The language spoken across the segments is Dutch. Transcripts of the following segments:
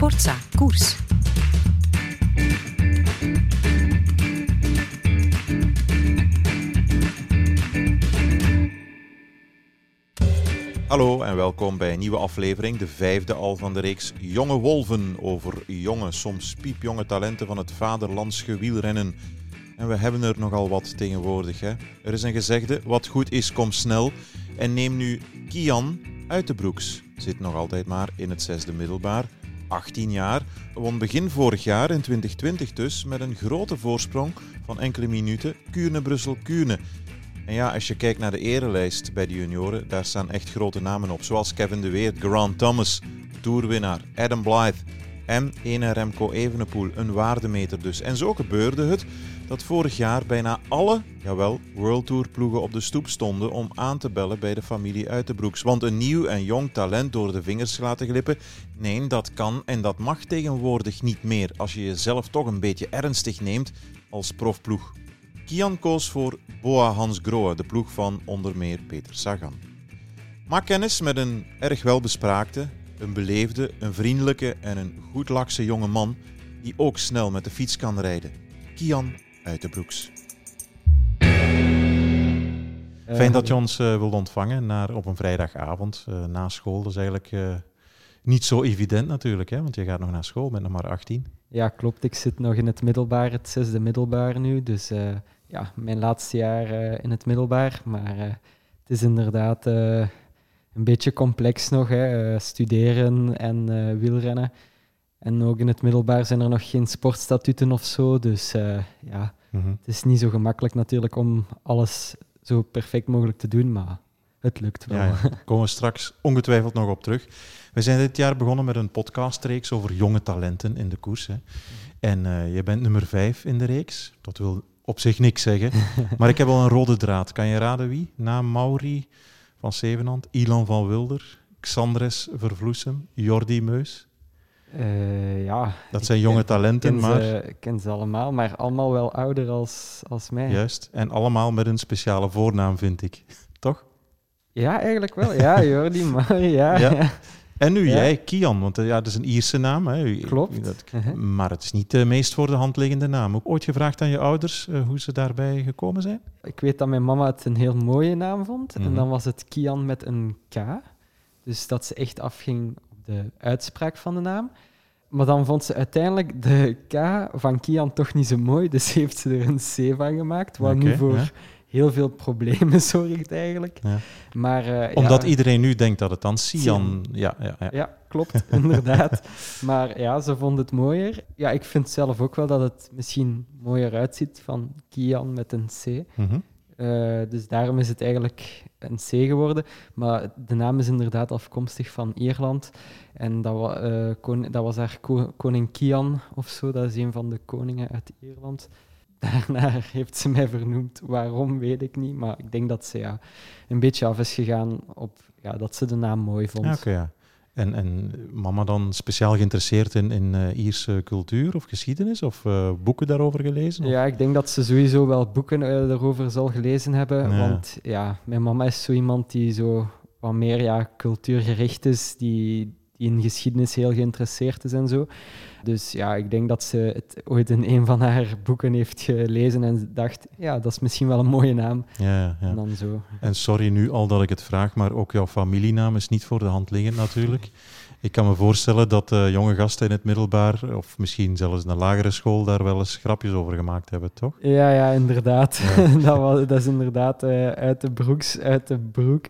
Sportza Koers. Hallo en welkom bij een nieuwe aflevering, de vijfde al van de reeks Jonge Wolven over jonge, soms piepjonge talenten van het vaderlandse wielrennen. En we hebben er nogal wat tegenwoordig. Hè? Er is een gezegde, wat goed is, kom snel. En neem nu Kian uit de broeks. Zit nog altijd maar in het zesde middelbaar. 18 jaar, won begin vorig jaar in 2020 dus met een grote voorsprong van enkele minuten Kuurne-Brussel-Kuurne. En ja, als je kijkt naar de erelijst bij de junioren, daar staan echt grote namen op. Zoals Kevin de Weert, Grant Thomas, toerwinnaar, Adam Blythe en ene Remco Evenepoel, een waardemeter dus. En zo gebeurde het dat vorig jaar bijna alle, jawel, World Tour ploegen op de stoep stonden om aan te bellen bij de familie Uitenbroeks. Want een nieuw en jong talent door de vingers laten glippen, nee, dat kan en dat mag tegenwoordig niet meer als je jezelf toch een beetje ernstig neemt als profploeg. Kian koos voor Boa Hans Grohe, de ploeg van onder meer Peter Sagan. Maak kennis met een erg welbespraakte, een beleefde, een vriendelijke en een goed lakse jonge man die ook snel met de fiets kan rijden. Kian uit de Broeks. Fijn dat je ons uh, wilt ontvangen naar, op een vrijdagavond uh, na school. Dat is eigenlijk uh, niet zo evident natuurlijk, hè? want je gaat nog naar school, bent nog maar 18. Ja, klopt. Ik zit nog in het middelbaar, het zesde middelbaar nu. Dus ja, mijn laatste jaar in het middelbaar. Maar het is inderdaad een beetje complex nog, hè? studeren en wielrennen. En ook in het middelbaar zijn er nog geen sportstatuten of zo. Dus ja, Mhm. Het is niet zo gemakkelijk natuurlijk om alles zo perfect mogelijk te doen, maar het lukt wel. Ja, Daar komen we straks ongetwijfeld nog op terug. We zijn dit jaar begonnen met een podcastreeks over jonge talenten in de koers. Hè. En uh, je bent nummer vijf in de reeks. Dat wil op zich niks zeggen. maar ik heb wel een rode draad. Kan je raden wie? Na Mauri van Zevenhand, Ilan van Wilder, Xandres Vervloesem, Jordi Meus. Uh, ja, dat zijn jonge talenten, ken maar... Ik ken ze allemaal, maar allemaal wel ouder als, als mij. Juist, en allemaal met een speciale voornaam, vind ik. Toch? Ja, eigenlijk wel. Ja, Jordi, maar ja. ja. En nu jij, Kian, want eh, ja, dat is een Ierse naam. Hè. Klopt. Dat, uh-huh. Maar het is niet de meest voor de hand liggende naam. Ook ooit gevraagd aan je ouders uh, hoe ze daarbij gekomen zijn? Ik weet dat mijn mama het een heel mooie naam vond. En mhm. dan was het Kian met een K. Dus dat ze echt afging de uitspraak van de naam. Maar dan vond ze uiteindelijk de K van Kian toch niet zo mooi, dus heeft ze er een C van gemaakt, wat nu voor heel veel problemen zorgt eigenlijk. Ja. Maar, uh, Omdat iedereen nu denkt dat het dan Sian... Ja, ja, ja. ja klopt, inderdaad. Maar ja, ze vond het mooier. Ja, ik vind zelf ook wel dat het misschien mooier uitziet van Kian met een C. Mm uh, dus daarom is het eigenlijk een C geworden. Maar de naam is inderdaad afkomstig van Ierland. En dat, kon dat was daar ko koning Kian of zo. Dat is een van de koningen uit Ierland. Daarna heeft ze mij vernoemd. Waarom, weet ik niet. Maar ik denk dat ze ja, een beetje af is gegaan op ja, dat ze de naam mooi vond. Ja. En, en mama dan speciaal geïnteresseerd in, in uh, Ierse cultuur of geschiedenis of uh, boeken daarover gelezen? Ja, ik denk dat ze sowieso wel boeken uh, daarover zal gelezen hebben. Want ja, mijn mama is zo iemand die zo wat meer ja, cultuurgericht is, die, die in geschiedenis heel geïnteresseerd is en zo. Dus ja, ik denk dat ze het ooit in een van haar boeken heeft gelezen en dacht, ja, dat is misschien wel een mooie naam. Ja, ja. En dan zo. En sorry nu al dat ik het vraag, maar ook jouw familienaam is niet voor de hand liggend natuurlijk. Ik kan me voorstellen dat uh, jonge gasten in het middelbaar, of misschien zelfs in een lagere school, daar wel eens grapjes over gemaakt hebben, toch? Ja, ja, inderdaad. dat, was, dat is inderdaad uh, uit de broeks, uit de broek.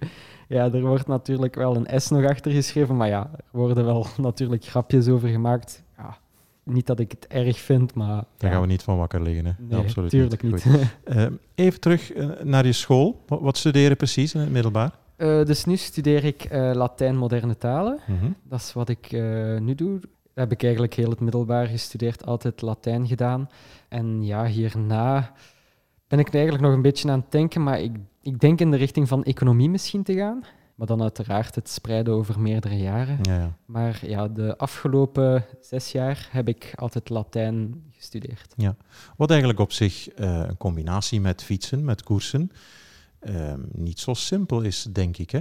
Ja, er wordt natuurlijk wel een S nog achter geschreven, maar ja, er worden wel natuurlijk grapjes over gemaakt. Ja, niet dat ik het erg vind, maar... Daar gaan we niet van wakker liggen, hè? Nee, absoluut tuurlijk niet. uh, even terug uh, naar je school. Wat, studeren precies in het middelbaar? Uh, dus nu studeer ik Latijn moderne talen. -hmm. Dat is wat ik nu doe. Heb ik eigenlijk heel het middelbaar gestudeerd, altijd Latijn gedaan. En ja, hierna ben ik eigenlijk nog een beetje aan het denken, maar ik ik denk in de richting van economie misschien te gaan. Maar dan uiteraard het spreiden over meerdere jaren. Ja, ja. Maar ja, de afgelopen zes jaar heb ik altijd Latijn gestudeerd. Ja. Wat eigenlijk op zich uh, een combinatie met fietsen, met koersen, uh, niet zo simpel is, denk ik. Hè?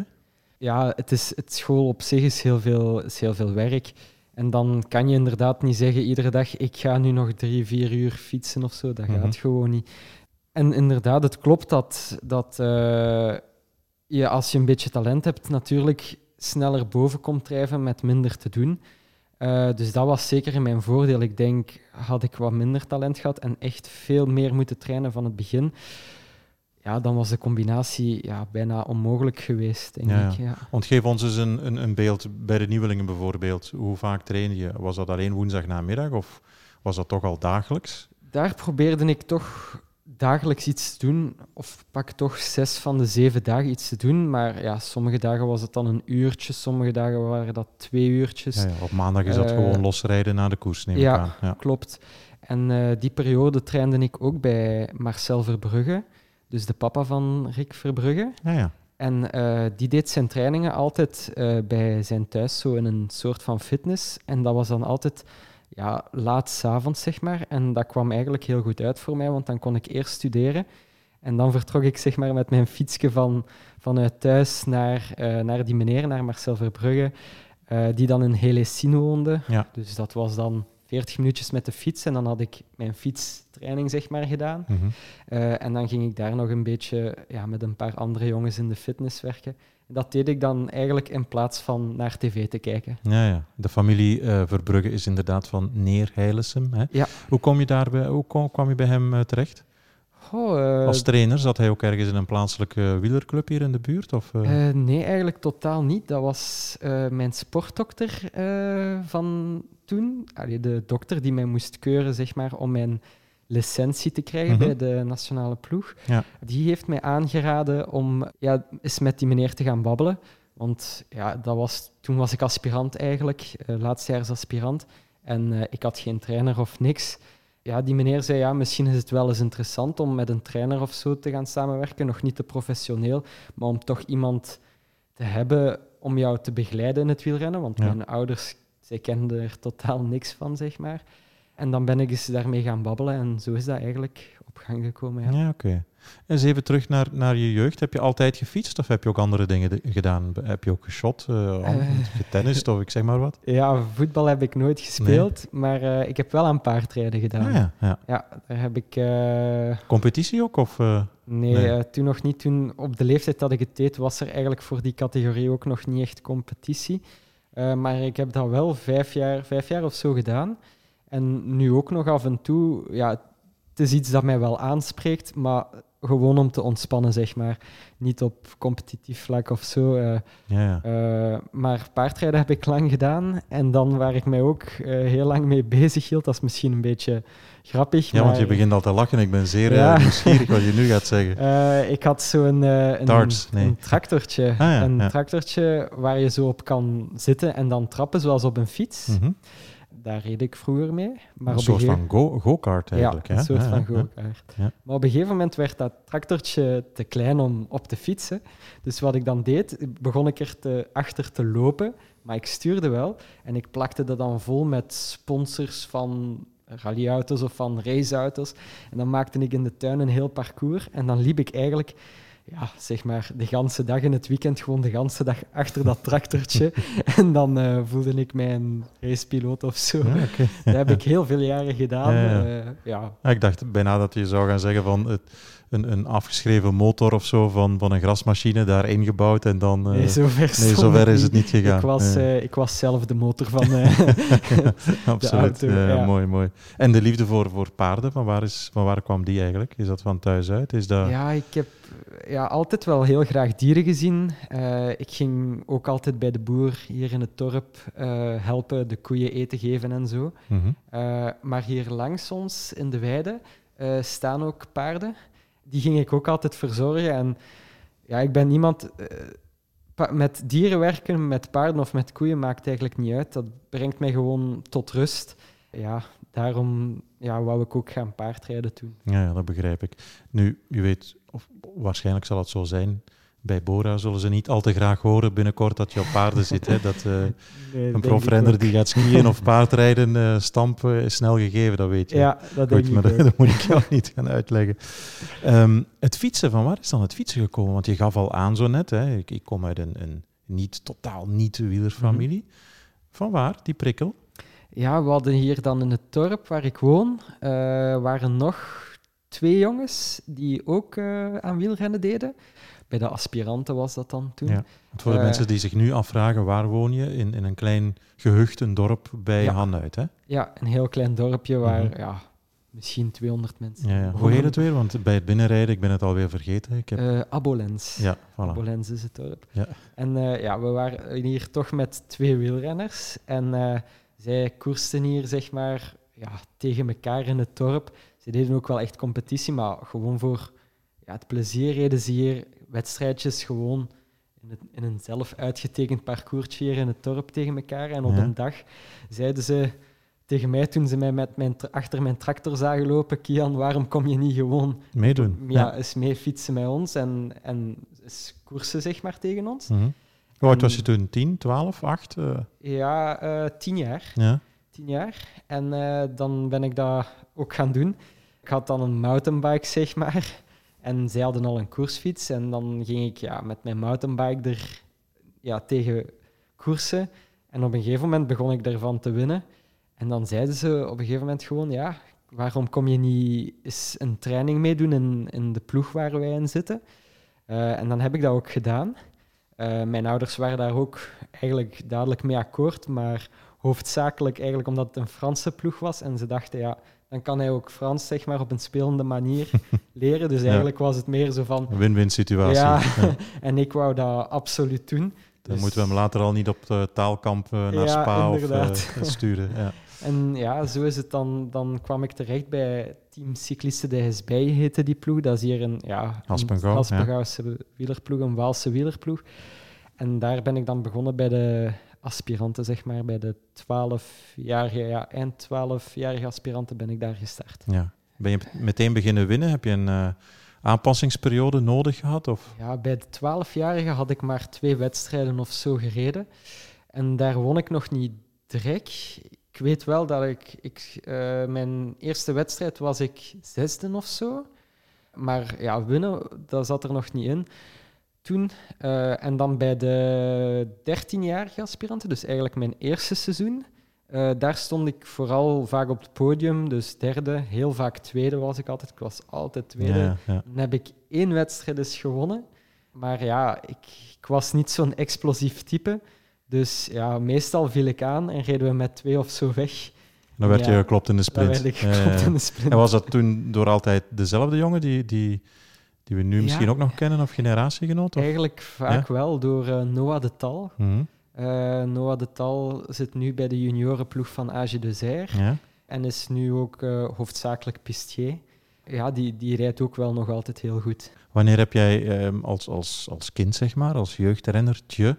Ja, het, is, het school op zich is heel veel, is heel veel werk. En dan kan je inderdaad niet zeggen iedere dag, ik ga nu nog drie, vier uur fietsen of zo. Dat Mhm. gaat gewoon niet. En inderdaad, het klopt dat, dat eh, je als je een beetje talent hebt, natuurlijk sneller boven komt drijven met minder te doen. Eh, dus dat was zeker in mijn voordeel. Ik denk, had ik wat minder talent gehad en echt veel meer moeten trainen van het begin, ja, dan was de combinatie ja, bijna onmogelijk geweest, denk Ja, ik. Ja. Want geef ons eens een, een, een beeld bij de nieuwelingen bijvoorbeeld. Hoe vaak trainde je? Was dat alleen woensdag namiddag of was dat toch al dagelijks? Daar probeerde ik toch dagelijks iets te doen, of pak toch zes van de zeven dagen iets te doen. Maar ja, sommige dagen was het dan een uurtje, sommige dagen waren dat twee uurtjes. Ja, ja, op maandag is dat Eh, gewoon losrijden naar de koers, neem ja. ik aan. Ja. Klopt. En eh, die periode trainde ik ook bij Marcel Verbrugge, dus de papa van Rick Verbrugge. Ja, ja. En eh, die deed zijn trainingen altijd bij zijn thuis, zo in een soort van fitness. En dat was dan altijd ja, laat avonds, zeg maar. En dat kwam eigenlijk heel goed uit voor mij, want dan kon ik eerst studeren. En dan vertrok ik zeg maar, met mijn fietsje van, vanuit thuis naar, eh, naar die meneer, naar Marcel Verbrugge, eh, die dan in Helesine woonde. Ja. Dus dat was dan 40 minuutjes met de fiets en dan had ik mijn fietstraining zeg maar, gedaan. Mhm. Eh, en dan ging ik daar nog een beetje ja, met een paar andere jongens in de fitness werken. Dat deed ik dan eigenlijk in plaats van naar tv te kijken. Ja, ja. De familie eh, Verbrugge is inderdaad van Neer Heilesem. Hè? Ja. Hoe, kom je daar bij, hoe kom- kwam je bij hem eh, terecht? Eh, Als trainer zat hij ook ergens in een plaatselijke wielerclub hier in de buurt? Of, nee, eigenlijk totaal niet. Dat was mijn sportdokter van toen. Allee, de dokter die mij moest keuren zeg maar, om mijn licentie te krijgen Mhm. bij de nationale ploeg. Ja. Die heeft mij aangeraden om ja, eens met die meneer te gaan babbelen. Want ja, dat was, toen was ik aspirant eigenlijk, laatstejaars aspirant. En eh, ik had geen trainer of niks. Ja, die meneer zei, ja, misschien is het wel eens interessant om met een trainer of zo te gaan samenwerken. Nog niet te professioneel, maar om toch iemand te hebben om jou te begeleiden in het wielrennen. Want Ja. mijn ouders, zij kenden er totaal niks van, zeg maar. En dan ben ik eens daarmee gaan babbelen en zo is dat eigenlijk op gang gekomen. Ja. Ja, oké. Eens even terug naar, naar je jeugd. Heb je altijd gefietst of heb je ook andere dingen de- gedaan? Heb je ook geshot, Eh. getennist of ik zeg maar wat? Ja, voetbal heb ik nooit gespeeld, maar eh, ik heb wel aan paardrijden gedaan. Ah, ja, ja. Ja, daar heb ik... Competitie ook? Of, nee, Nee. toen nog niet. Toen, op de leeftijd dat ik het deed, was er eigenlijk voor die categorie ook nog niet echt competitie. Maar ik heb dat wel vijf jaar, vijf jaar of zo gedaan. En nu ook nog af en toe. Ja, het is iets dat mij wel aanspreekt, maar gewoon om te ontspannen, zeg maar. Niet op competitief vlak of zo. eh. ja, ja. Uh, maar paardrijden heb ik lang gedaan. En dan waar ik mij ook uh, heel lang mee bezig hield, dat is misschien een beetje grappig. ja, maar, want je begint al te lachen. Ik ben zeer Ja. nieuwsgierig wat je nu gaat zeggen. Ik had zo'n een, nee. een tractortje. Ah, een tractortje waar je zo op kan zitten en dan trappen, zoals op een fiets. Mm -hmm. Daar reed ik vroeger mee. Maar een soort van go- go-kart eigenlijk. Ja, hè? een soort ja, van go-kart. Ja. Maar op een gegeven moment werd dat tractortje te klein om op te fietsen. Dus wat ik dan deed, begon ik er te, achter te lopen. Maar ik stuurde wel. En ik plakte dat dan vol met sponsors van rallyauto's of van raceauto's. En dan maakte ik in de tuin een heel parcours. En dan liep ik eigenlijk ja, zeg maar, de ganse dag in het weekend gewoon de ganse dag achter dat tractortje. en dan uh, voelde ik mij een racepiloot of zo. Ja, okay. Dat heb ik heel veel jaren gedaan. Ja, ja. Uh, ja. ja, ik dacht bijna dat je zou gaan zeggen van het, een, een afgeschreven motor of zo van, van een grasmachine daar ingebouwd en dan... Nee, zover, nee, zover is het niet gegaan. Ik was, ja. ik was zelf de motor van Absoluut, de auto. ja, mooi, mooi. En de liefde voor, voor paarden, van waar, is, van waar kwam die eigenlijk? Is dat van thuis uit? Is dat... Ja, ik heb ja, altijd wel heel graag dieren gezien. Uh, ik ging ook altijd bij de boer hier in het dorp uh, helpen, de koeien eten geven en zo. Mm -hmm. uh, maar hier langs ons in de weide staan ook paarden. Die ging ik ook altijd verzorgen. En ja, ik ben iemand... met dieren werken, met paarden of met koeien, maakt eigenlijk niet uit. Dat brengt mij gewoon tot rust. Ja, daarom ja, wou ik ook gaan paardrijden toen. Ja, ja, dat begrijp ik. Nu, je weet, of waarschijnlijk zal het zo zijn. Bij Bora zullen ze niet al te graag horen binnenkort dat je op paarden zit. Hè? Dat, uh, nee, een profrenner die gaat skiën of paardrijden, uh, stampen, is snel gegeven, dat weet je. Ja, dat denk Goed, maar ik dat, dat, moet ik jou niet gaan uitleggen. Um, het fietsen, van waar is dan het fietsen gekomen? Want je gaf al aan zo net, hè? Ik, ik kom uit een, een niet, totaal niet wielerfamilie. Mm -hmm. Van waar, die prikkel? ja, we hadden hier dan in het dorp waar ik woon, uh, waren nog twee jongens die ook uh, aan wielrennen deden. Bij de aspiranten was dat dan toen. Ja, voor de uh, mensen die zich nu afvragen, waar woon je? In, in een klein gehucht, een dorp bij ja. Hanuit, hè? Ja, een heel klein dorpje waar mm -hmm. ja, misschien 200 mensen ja, ja. Hoe heet het weer? Want bij het binnenrijden, ik ben het alweer vergeten. Ik heb... Uh, Abolens. Ja, voilà. Abolens is het dorp. Ja. En ja, we waren hier toch met twee wielrenners. En zij koersten hier, zeg maar, ja, tegen elkaar in het dorp. Ze deden ook wel echt competitie, maar gewoon voor ja, het plezier reden ze hier wedstrijdjes gewoon in, het, in een zelf uitgetekend parcoursje hier in het dorp tegen elkaar. En op ja. een dag zeiden ze tegen mij toen ze mij met mijn achter mijn tractor zagen lopen, Kian, waarom kom je niet gewoon meedoen? Ja, eens mee fietsen met ons en, en eens koersen zeg maar tegen ons. Mm -hmm. Hoe oud was je toen? 10, 12, 8? Uh... Ja, uh, 10 jaar. Ja. 10 jaar. En uh, dan ben ik dat ook gaan doen. Ik had dan een mountainbike, zeg maar. En zij hadden al een koersfiets. En dan ging ik ja, met mijn mountainbike er ja, tegen koersen. En op een gegeven moment begon ik ervan te winnen. En dan zeiden ze op een gegeven moment gewoon, ja, waarom kom je niet eens een training meedoen in, in de ploeg waar wij in zitten? Uh, en dan heb ik dat ook gedaan. Uh, mijn ouders waren daar ook eigenlijk dadelijk mee akkoord, maar hoofdzakelijk eigenlijk omdat het een Franse ploeg was. En ze dachten, ja, dan kan hij ook Frans zeg maar, op een spelende manier leren. Dus eigenlijk ja. was het meer zo van... Win-win situatie. Ja, ja. en ik wou dat absoluut doen. Dan dus... moeten we hem later al niet op de taalkamp uh, naar Spa of uh, sturen. Ja. En ja, zo is het dan. Dan kwam ik terecht bij Team Cyclisten de SB, heette die ploeg. Dat is hier een ja, Haspengouwse ja. wielerploeg, een Waalse wielerploeg. En daar ben ik dan begonnen bij de aspiranten, zeg maar. Bij de 12-jarige, ja, eind 12-jarige aspiranten ben ik daar gestart. Ja. Ben je meteen beginnen winnen? Heb je een uh, aanpassingsperiode nodig gehad? Of? Ja, bij de 12-jarige had ik maar twee wedstrijden of zo gereden. En daar won ik nog niet direct. Ik weet wel dat ik... ik uh, mijn eerste wedstrijd was ik zesde of zo. Maar ja, winnen, dat zat er nog niet in toen. Uh, en dan bij de 13-jarige aspiranten, dus eigenlijk mijn eerste seizoen. Uh, daar stond ik vooral vaak op het podium, dus derde. Heel vaak tweede was ik altijd. Ik was altijd tweede. Ja, ja. Dan heb ik één wedstrijd eens gewonnen. Maar ja, ik, ik was niet zo'n explosief type. Dus ja, meestal viel ik aan en reden we met twee of zo weg. Dan werd ja, je geklopt in de sprint. Dan werd ik geklopt in de sprint. En was dat toen door altijd dezelfde jongen die... die die we nu misschien ook nog kennen of generatiegenoot? Of? Eigenlijk vaak ja? wel, door uh, Noah de Tal. Mm -hmm. uh, Noah de Tal zit nu bij de juniorenploeg van Age de Zaire ja? en is nu ook uh, hoofdzakelijk pistier. Ja, die, die rijdt ook wel nog altijd heel goed. Wanneer heb jij um, als, als, als kind, zeg maar, als jeugdrennertje,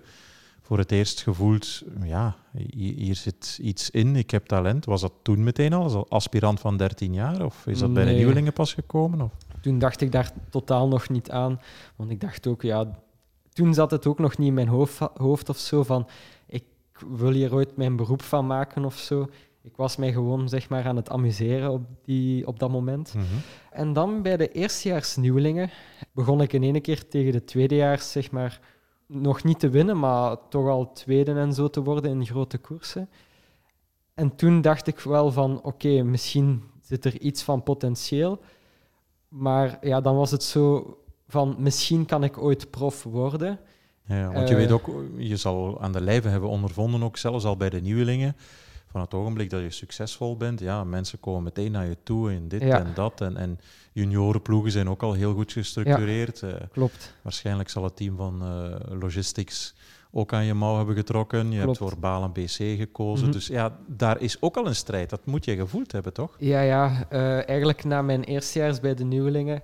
voor het eerst gevoeld, ja, hier zit iets in, ik heb talent. Was dat toen meteen al, als aspirant van 13 jaar? Of is dat bij Nee. de nieuwelingen pas gekomen? Of? Toen dacht ik daar totaal nog niet aan. Want ik dacht ook, ja, toen zat het ook nog niet in mijn hoofd, hoofd of zo van ik wil hier ooit mijn beroep van maken of zo. Ik was mij gewoon zeg maar, aan het amuseren op, die, op dat moment. Mhm. En dan bij de eerstejaars nieuwelingen begon ik in ene keer tegen de tweedejaars zeg maar, nog niet te winnen, maar toch al tweede en zo te worden in grote koersen. En toen dacht ik wel van oké, okay, misschien zit er iets van potentieel. Maar ja, dan was het zo van misschien kan ik ooit prof worden. Ja, want je Eh, weet ook, je zal aan de lijve hebben ondervonden, ook zelfs al bij de nieuwelingen, van het ogenblik dat je succesvol bent, ja, mensen komen meteen naar je toe in dit Ja. en dat. En, en juniorenploegen zijn ook al heel goed gestructureerd. Eh, Klopt. waarschijnlijk zal het team van eh, Logistics ook aan je mouw hebben getrokken. Je Klopt. hebt voor Balen BC gekozen. Mhm. Dus ja, daar is ook al een strijd. Dat moet je gevoeld hebben, toch? Ja, ja. eh, eigenlijk na mijn eerstejaars bij de nieuwelingen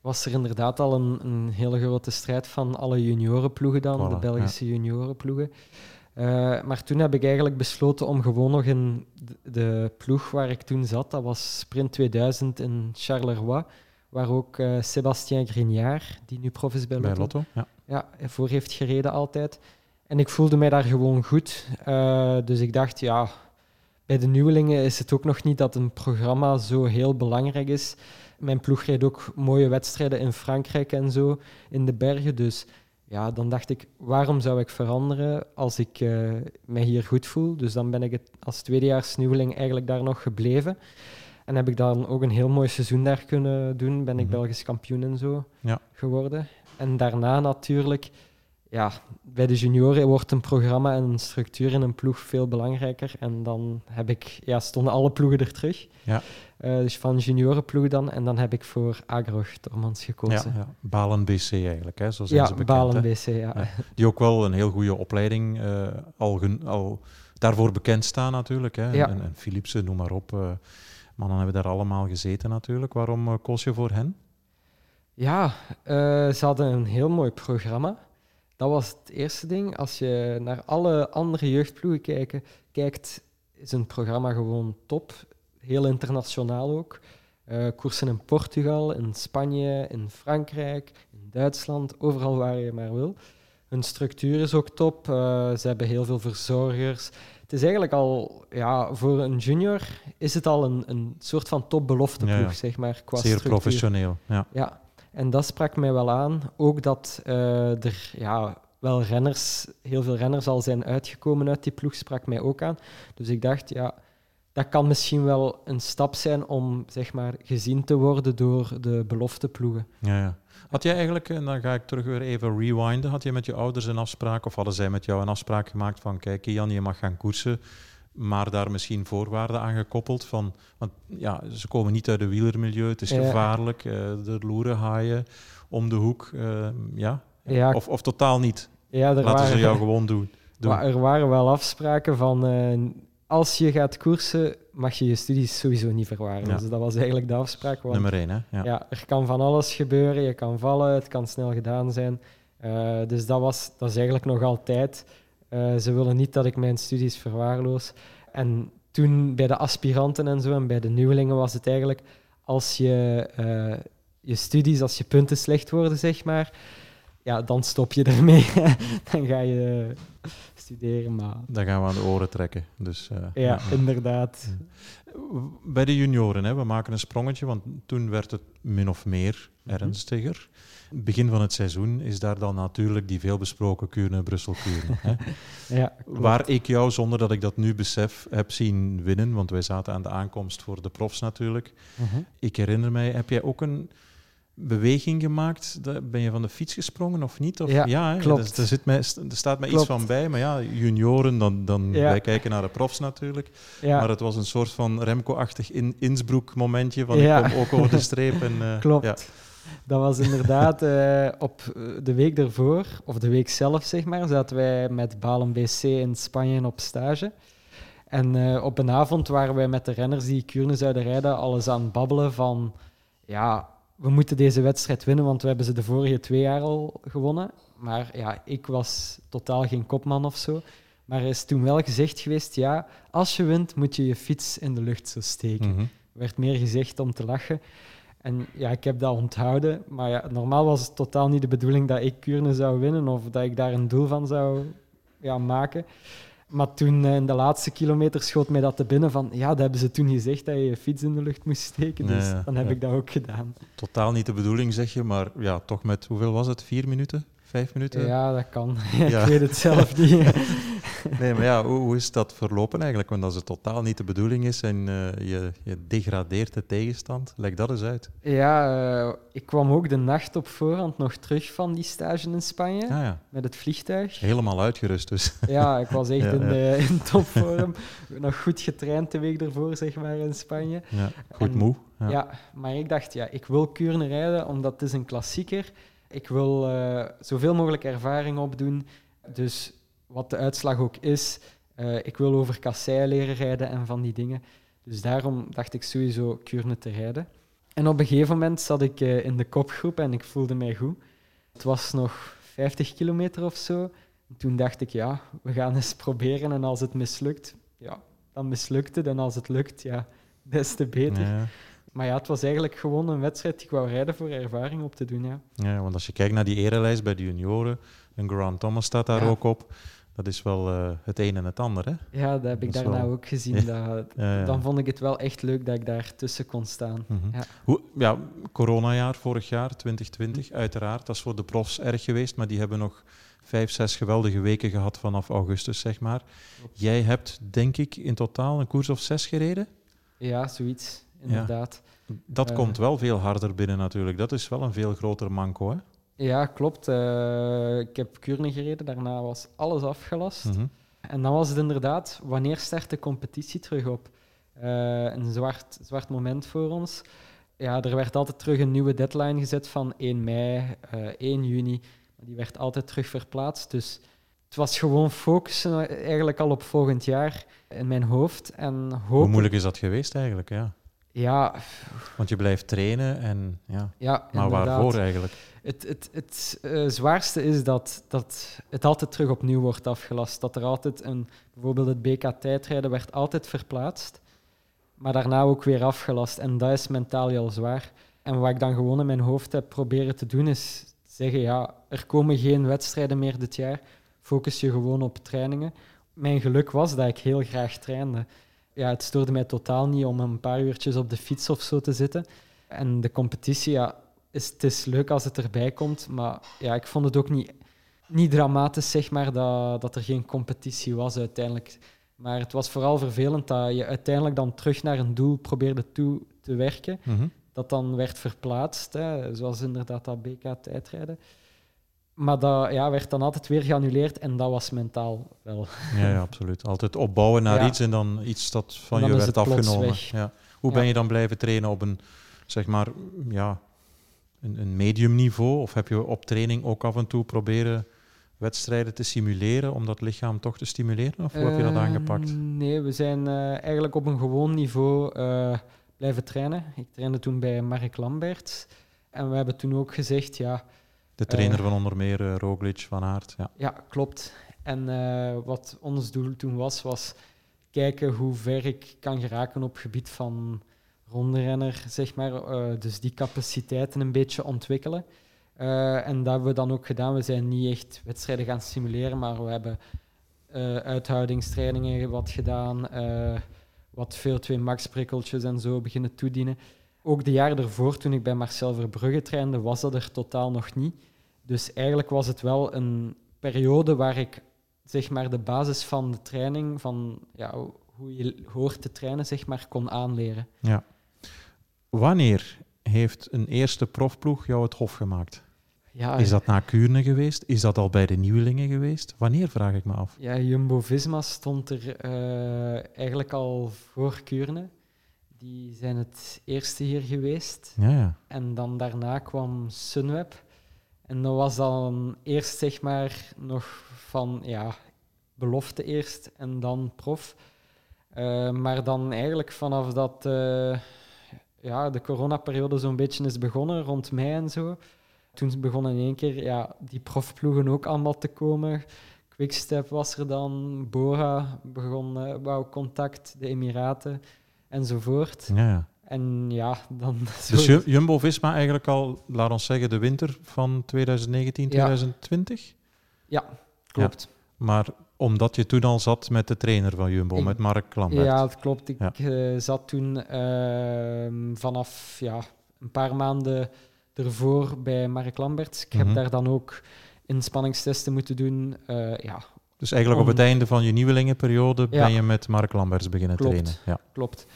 was er inderdaad al een, een hele grote strijd van alle juniorenploegen dan, Voilà, de Belgische juniorenploegen. Eh, maar toen heb ik eigenlijk besloten om gewoon nog in de, de ploeg waar ik toen zat, dat was Sprint 2000 in Charleroi, waar ook eh Sébastien Grignard, die nu prof is bij Bij Lotto, Lotto. Ja. ja, voor heeft gereden altijd. En ik voelde mij daar gewoon goed. Eh, dus ik dacht, ja, bij de nieuwelingen is het ook nog niet dat een programma zo heel belangrijk is. Mijn ploeg reed ook mooie wedstrijden in Frankrijk en zo, in de bergen. Dus ja, dan dacht ik, waarom zou ik veranderen als ik uh, mij hier goed voel? Dus dan ben ik het als tweedejaars nieuweling eigenlijk daar nog gebleven. En heb ik dan ook een heel mooi seizoen daar kunnen doen. Ben ik mm Belgisch kampioen en zo ja. geworden. En daarna natuurlijk, ja, bij de junioren wordt een programma en een structuur in een ploeg veel belangrijker. En dan heb ik, ja, stonden alle ploegen er terug. Ja. Uh, dus van juniorenploeg dan. En dan heb ik voor Agro Tormans gekozen. Ja, ja. Balen BC eigenlijk, hè? zo zijn ja, ze bekend. Balen BC, ja. Die ook wel een heel goede opleiding uh, al, al daarvoor bekend staan natuurlijk. Hè? Ja. En, en Philipsen, noem maar op. Uh, mannen hebben daar allemaal gezeten natuurlijk. Waarom koos je voor hen? Ja, ze hadden een heel mooi programma. Dat was het eerste ding. Als je naar alle andere jeugdploegen kijken, kijkt, is een programma gewoon top. Heel internationaal ook. Uh, koersen in Portugal, in Spanje, in Frankrijk, in Duitsland, overal waar je maar wil. Hun structuur is ook top. Uh, ze hebben heel veel verzorgers. Het is eigenlijk al, ja, voor een junior is het al een, een soort van topbelofteploeg, ja, zeg maar. Qua Zeer professioneel, ja. ja. En dat sprak mij wel aan. Ook dat uh, er ja, wel renners, heel veel renners al zijn uitgekomen uit die ploeg, sprak mij ook aan. Dus ik dacht, ja, dat kan misschien wel een stap zijn om zeg maar, gezien te worden door de belofteploegen. Ja, ja. Had jij eigenlijk, en dan ga ik terug weer even rewinden, had je met je ouders een afspraak of hadden zij met jou een afspraak gemaakt van kijk Jan, je mag gaan koersen, maar daar misschien voorwaarden aan gekoppeld van, want ja, ze komen niet uit het wielermilieu, het is gevaarlijk, uh, er loeren haaien om de hoek, uh, ja. ja. Of, of totaal niet. Ja, er Laten waren, ze jou gewoon doen. doen. Maar er waren wel afspraken van uh, als je gaat koersen, mag je je studies sowieso niet verwaren. Dus dat was eigenlijk de afspraak. Want, Nummer één, hè? Ja. ja. er kan van alles gebeuren. Je kan vallen, het kan snel gedaan zijn. Dus dat, was, dat is eigenlijk nog altijd. Uh, ze willen niet dat ik mijn studies verwaarloos. En toen bij de aspiranten en zo en bij de nieuwelingen was het eigenlijk als je uh, je studies, als je punten slecht worden, zeg maar, ja, dan stop je ermee. dan ga je studeren. Maar... Dan gaan we aan de oren trekken. Dus, uh, ja, inderdaad. Bij de junioren, hè, we maken een sprongetje, want toen werd het min of meer. Ernstiger. Begin van het seizoen is daar dan natuurlijk die veelbesproken Kuurne, Brussel-Kuurne. ja, Waar ik jou, zonder dat ik dat nu besef, heb zien winnen, want wij zaten aan de aankomst voor de profs natuurlijk. Mhm. Ik herinner mij, heb jij ook een beweging gemaakt? Ben je van de fiets gesprongen of niet? Of, ja, ja klopt. Er, zit mij, er staat mij iets van bij, maar ja, junioren, dan, dan wij kijken naar de profs natuurlijk. Ja. Maar het was een soort van Remco-achtig in, Innsbruck-momentje van ik kom ook over de streep. En, uh, klopt. Dat was inderdaad uh, op eh, de week ervoor, of de week zelf zeg maar, zaten wij met Balen BC in Spanje op stage. En uh, op een avond waren wij met de renners die Kuurne zouden rijden alles aan het babbelen van... Ja, we moeten deze wedstrijd winnen, want we hebben ze de vorige twee jaar al gewonnen. Maar ja, ik was totaal geen kopman of zo. Maar er is toen wel gezegd geweest, ja, als je wint, moet je je fiets in de lucht zo steken. Mm Er werd meer gezegd om te lachen. En ja, ik heb dat onthouden. Maar ja, normaal was het totaal niet de bedoeling dat ik Kuurne zou winnen of dat ik daar een doel van zou ja, maken. Maar toen eh, in de laatste kilometer schoot mij dat te binnen van ja, dat hebben ze toen gezegd dat je je fiets in de lucht moest steken. Dus dan heb ik dat ook gedaan. Totaal niet de bedoeling, zeg je, maar ja, toch met hoeveel was het? Vier minuten? Vijf minuten? Ja, dat kan. ik weet het zelf niet. nee, maar ja, hoe, hoe, is dat verlopen eigenlijk? Want als het totaal niet de bedoeling is en uh, je, je degradeert de tegenstand, leg dat eens uit. Ja, uh, ik kwam ook de nacht op voorhand nog terug van die stage in Spanje, ah, ja. met het vliegtuig. Helemaal uitgerust dus. Ja, ik was echt ja, in, de, in topvorm. nog goed getraind de week ervoor, zeg maar, in Spanje. Ja, goed moe. Ja. maar ik dacht, ja, ik wil Kuurne rijden, omdat het is een klassieker ik wil uh, zoveel mogelijk ervaring opdoen. Dus wat de uitslag ook is, uh, ik wil over kassei leren rijden en van die dingen. Dus daarom dacht ik sowieso Kuurne te rijden. En op een gegeven moment zat ik uh, in de kopgroep en ik voelde mij goed. Het was nog 50 kilometer of zo. En toen dacht ik, ja, we gaan eens proberen. En als het mislukt, ja, dan mislukt het. En als het lukt, ja, des te beter. Ja. Maar ja, het was eigenlijk gewoon een wedstrijd die ik wou rijden voor ervaring op te doen. Ja. ja, want als je kijkt naar die erelijst bij de junioren, een Grant Thomas staat daar ook op. Dat is wel uh, het een en het ander, hè? Ja, dat heb ik daarna ook gezien. Dat, dan vond ik het wel echt leuk dat ik daar tussen kon staan. Mm -hmm. ja. Hoe, ja, coronajaar vorig jaar, 2020, uiteraard. Dat is voor de profs erg geweest, maar die hebben nog vijf, zes geweldige weken gehad vanaf augustus, zeg maar. Jij hebt, denk ik, in totaal een koers of zes gereden? Ja, zoiets, inderdaad. Dat uh, komt wel veel harder binnen natuurlijk. Dat is wel een veel groter manco, hè? Ja, klopt. Uh, ik heb Kuurne gereden, daarna was alles afgelast. Mm -hmm. En dan was het inderdaad, wanneer start de competitie terug op? Uh, een zwart, zwart moment voor ons. Ja, er werd altijd terug een nieuwe deadline gezet van 1 mei, 1 juni. Die werd altijd terug verplaatst. Dus het was gewoon focussen eigenlijk al op volgend jaar in mijn hoofd. En hopen... Hoe moeilijk is dat geweest eigenlijk? Ja. Ja. Want je blijft trainen en ja. ja maar inderdaad. waarvoor eigenlijk? Het, het, het uh, zwaarste is dat, dat het altijd terug opnieuw wordt afgelast. Dat er altijd een, bijvoorbeeld het BK tijdrijden werd altijd verplaatst, maar daarna ook weer afgelast. En dat is mentaal heel zwaar. En wat ik dan gewoon in mijn hoofd heb proberen te doen, is zeggen, ja, er komen geen wedstrijden meer dit jaar. Focus je gewoon op trainingen. Mijn geluk was dat ik heel graag trainde. Ja, het stoorde mij totaal niet om een paar uurtjes op de fiets of zo te zitten. En de competitie, ja, is, het is leuk als het erbij komt, maar ja, ik vond het ook niet, niet dramatisch, zeg maar, dat, dat er geen competitie was uiteindelijk. Maar het was vooral vervelend dat je uiteindelijk dan terug naar een doel probeerde toe te werken. Mhm. Dat dan werd verplaatst, hè, zoals inderdaad dat BK-tijdrijden. Maar dat ja, werd dan altijd weer geannuleerd en dat was mentaal wel. Ja, ja absoluut. Altijd opbouwen naar Ja. iets en dan iets dat van je werd afgenomen. Ja. Hoe ben je dan blijven trainen op een, zeg maar, ja, een, een medium niveau? Of heb je op training ook af en toe proberen wedstrijden te simuleren om dat lichaam toch te stimuleren? Of hoe heb je dat Eh, aangepakt? Nee, we zijn eh, eigenlijk op een gewoon niveau eh, blijven trainen. Ik trainde toen bij Mark Lamberts. En we hebben toen ook gezegd, ja, De trainer van onder meer eh, Roglic, Van Aert. Ja. Ja, klopt. En eh, wat ons doel toen was, was kijken hoe ver ik kan geraken op gebied van rondrenner, zeg maar. Eh, dus die capaciteiten een beetje ontwikkelen. Eh, en dat hebben we dan ook gedaan. We zijn niet echt wedstrijden gaan simuleren, maar we hebben eh, uithoudingstrainingen wat gedaan, eh, wat VO2 max prikkeltjes en zo beginnen toedienen. Ook de jaren ervoor, toen ik bij Marcel Verbrugge trainde, was dat er totaal nog niet. Dus eigenlijk was het wel een periode waar ik zeg maar, de basis van de training, van ja, hoe je hoort te trainen, zeg maar, kon aanleren. ja. Wanneer heeft een eerste profploeg jou het hof gemaakt? Ja, Is dat na Kuurne geweest? Is dat al bij de nieuwelingen geweest? Wanneer, vraag ik me af. Ja, Jumbo-Visma stond er eh, eigenlijk al voor Kuurne. Die zijn het eerste hier geweest. Ja, ja. En dan daarna kwam Sunweb. En dat was dan eerst zeg maar nog van ja, belofte eerst en dan prof. Eh, maar dan eigenlijk vanaf dat eh, ja, de coronaperiode zo'n beetje is begonnen, rond mei en zo. Toen begonnen in één keer ja, die profploegen ook allemaal te komen. Quickstep was er dan, Bora begon wou contact, de Emiraten enzovoort. ja. En ja, dan... Dus Jumbo-Visma eigenlijk al, laat ons zeggen, de winter van 2019, Ja. 2020? Ja, klopt. Maar omdat je toen al zat met de trainer van Jumbo, Ik- met Mark Lambert. Ja, dat klopt. Ik Ja. eh, zat toen ehm, vanaf ja, een paar maanden ervoor bij Mark Lamberts. Ik Mhm. heb daar dan ook inspanningstesten moeten doen. Eh, ja, Dus eigenlijk op het einde van je nieuwelingenperiode ben je met Mark Lamberts beginnen Klopt. trainen. Ja. klopt.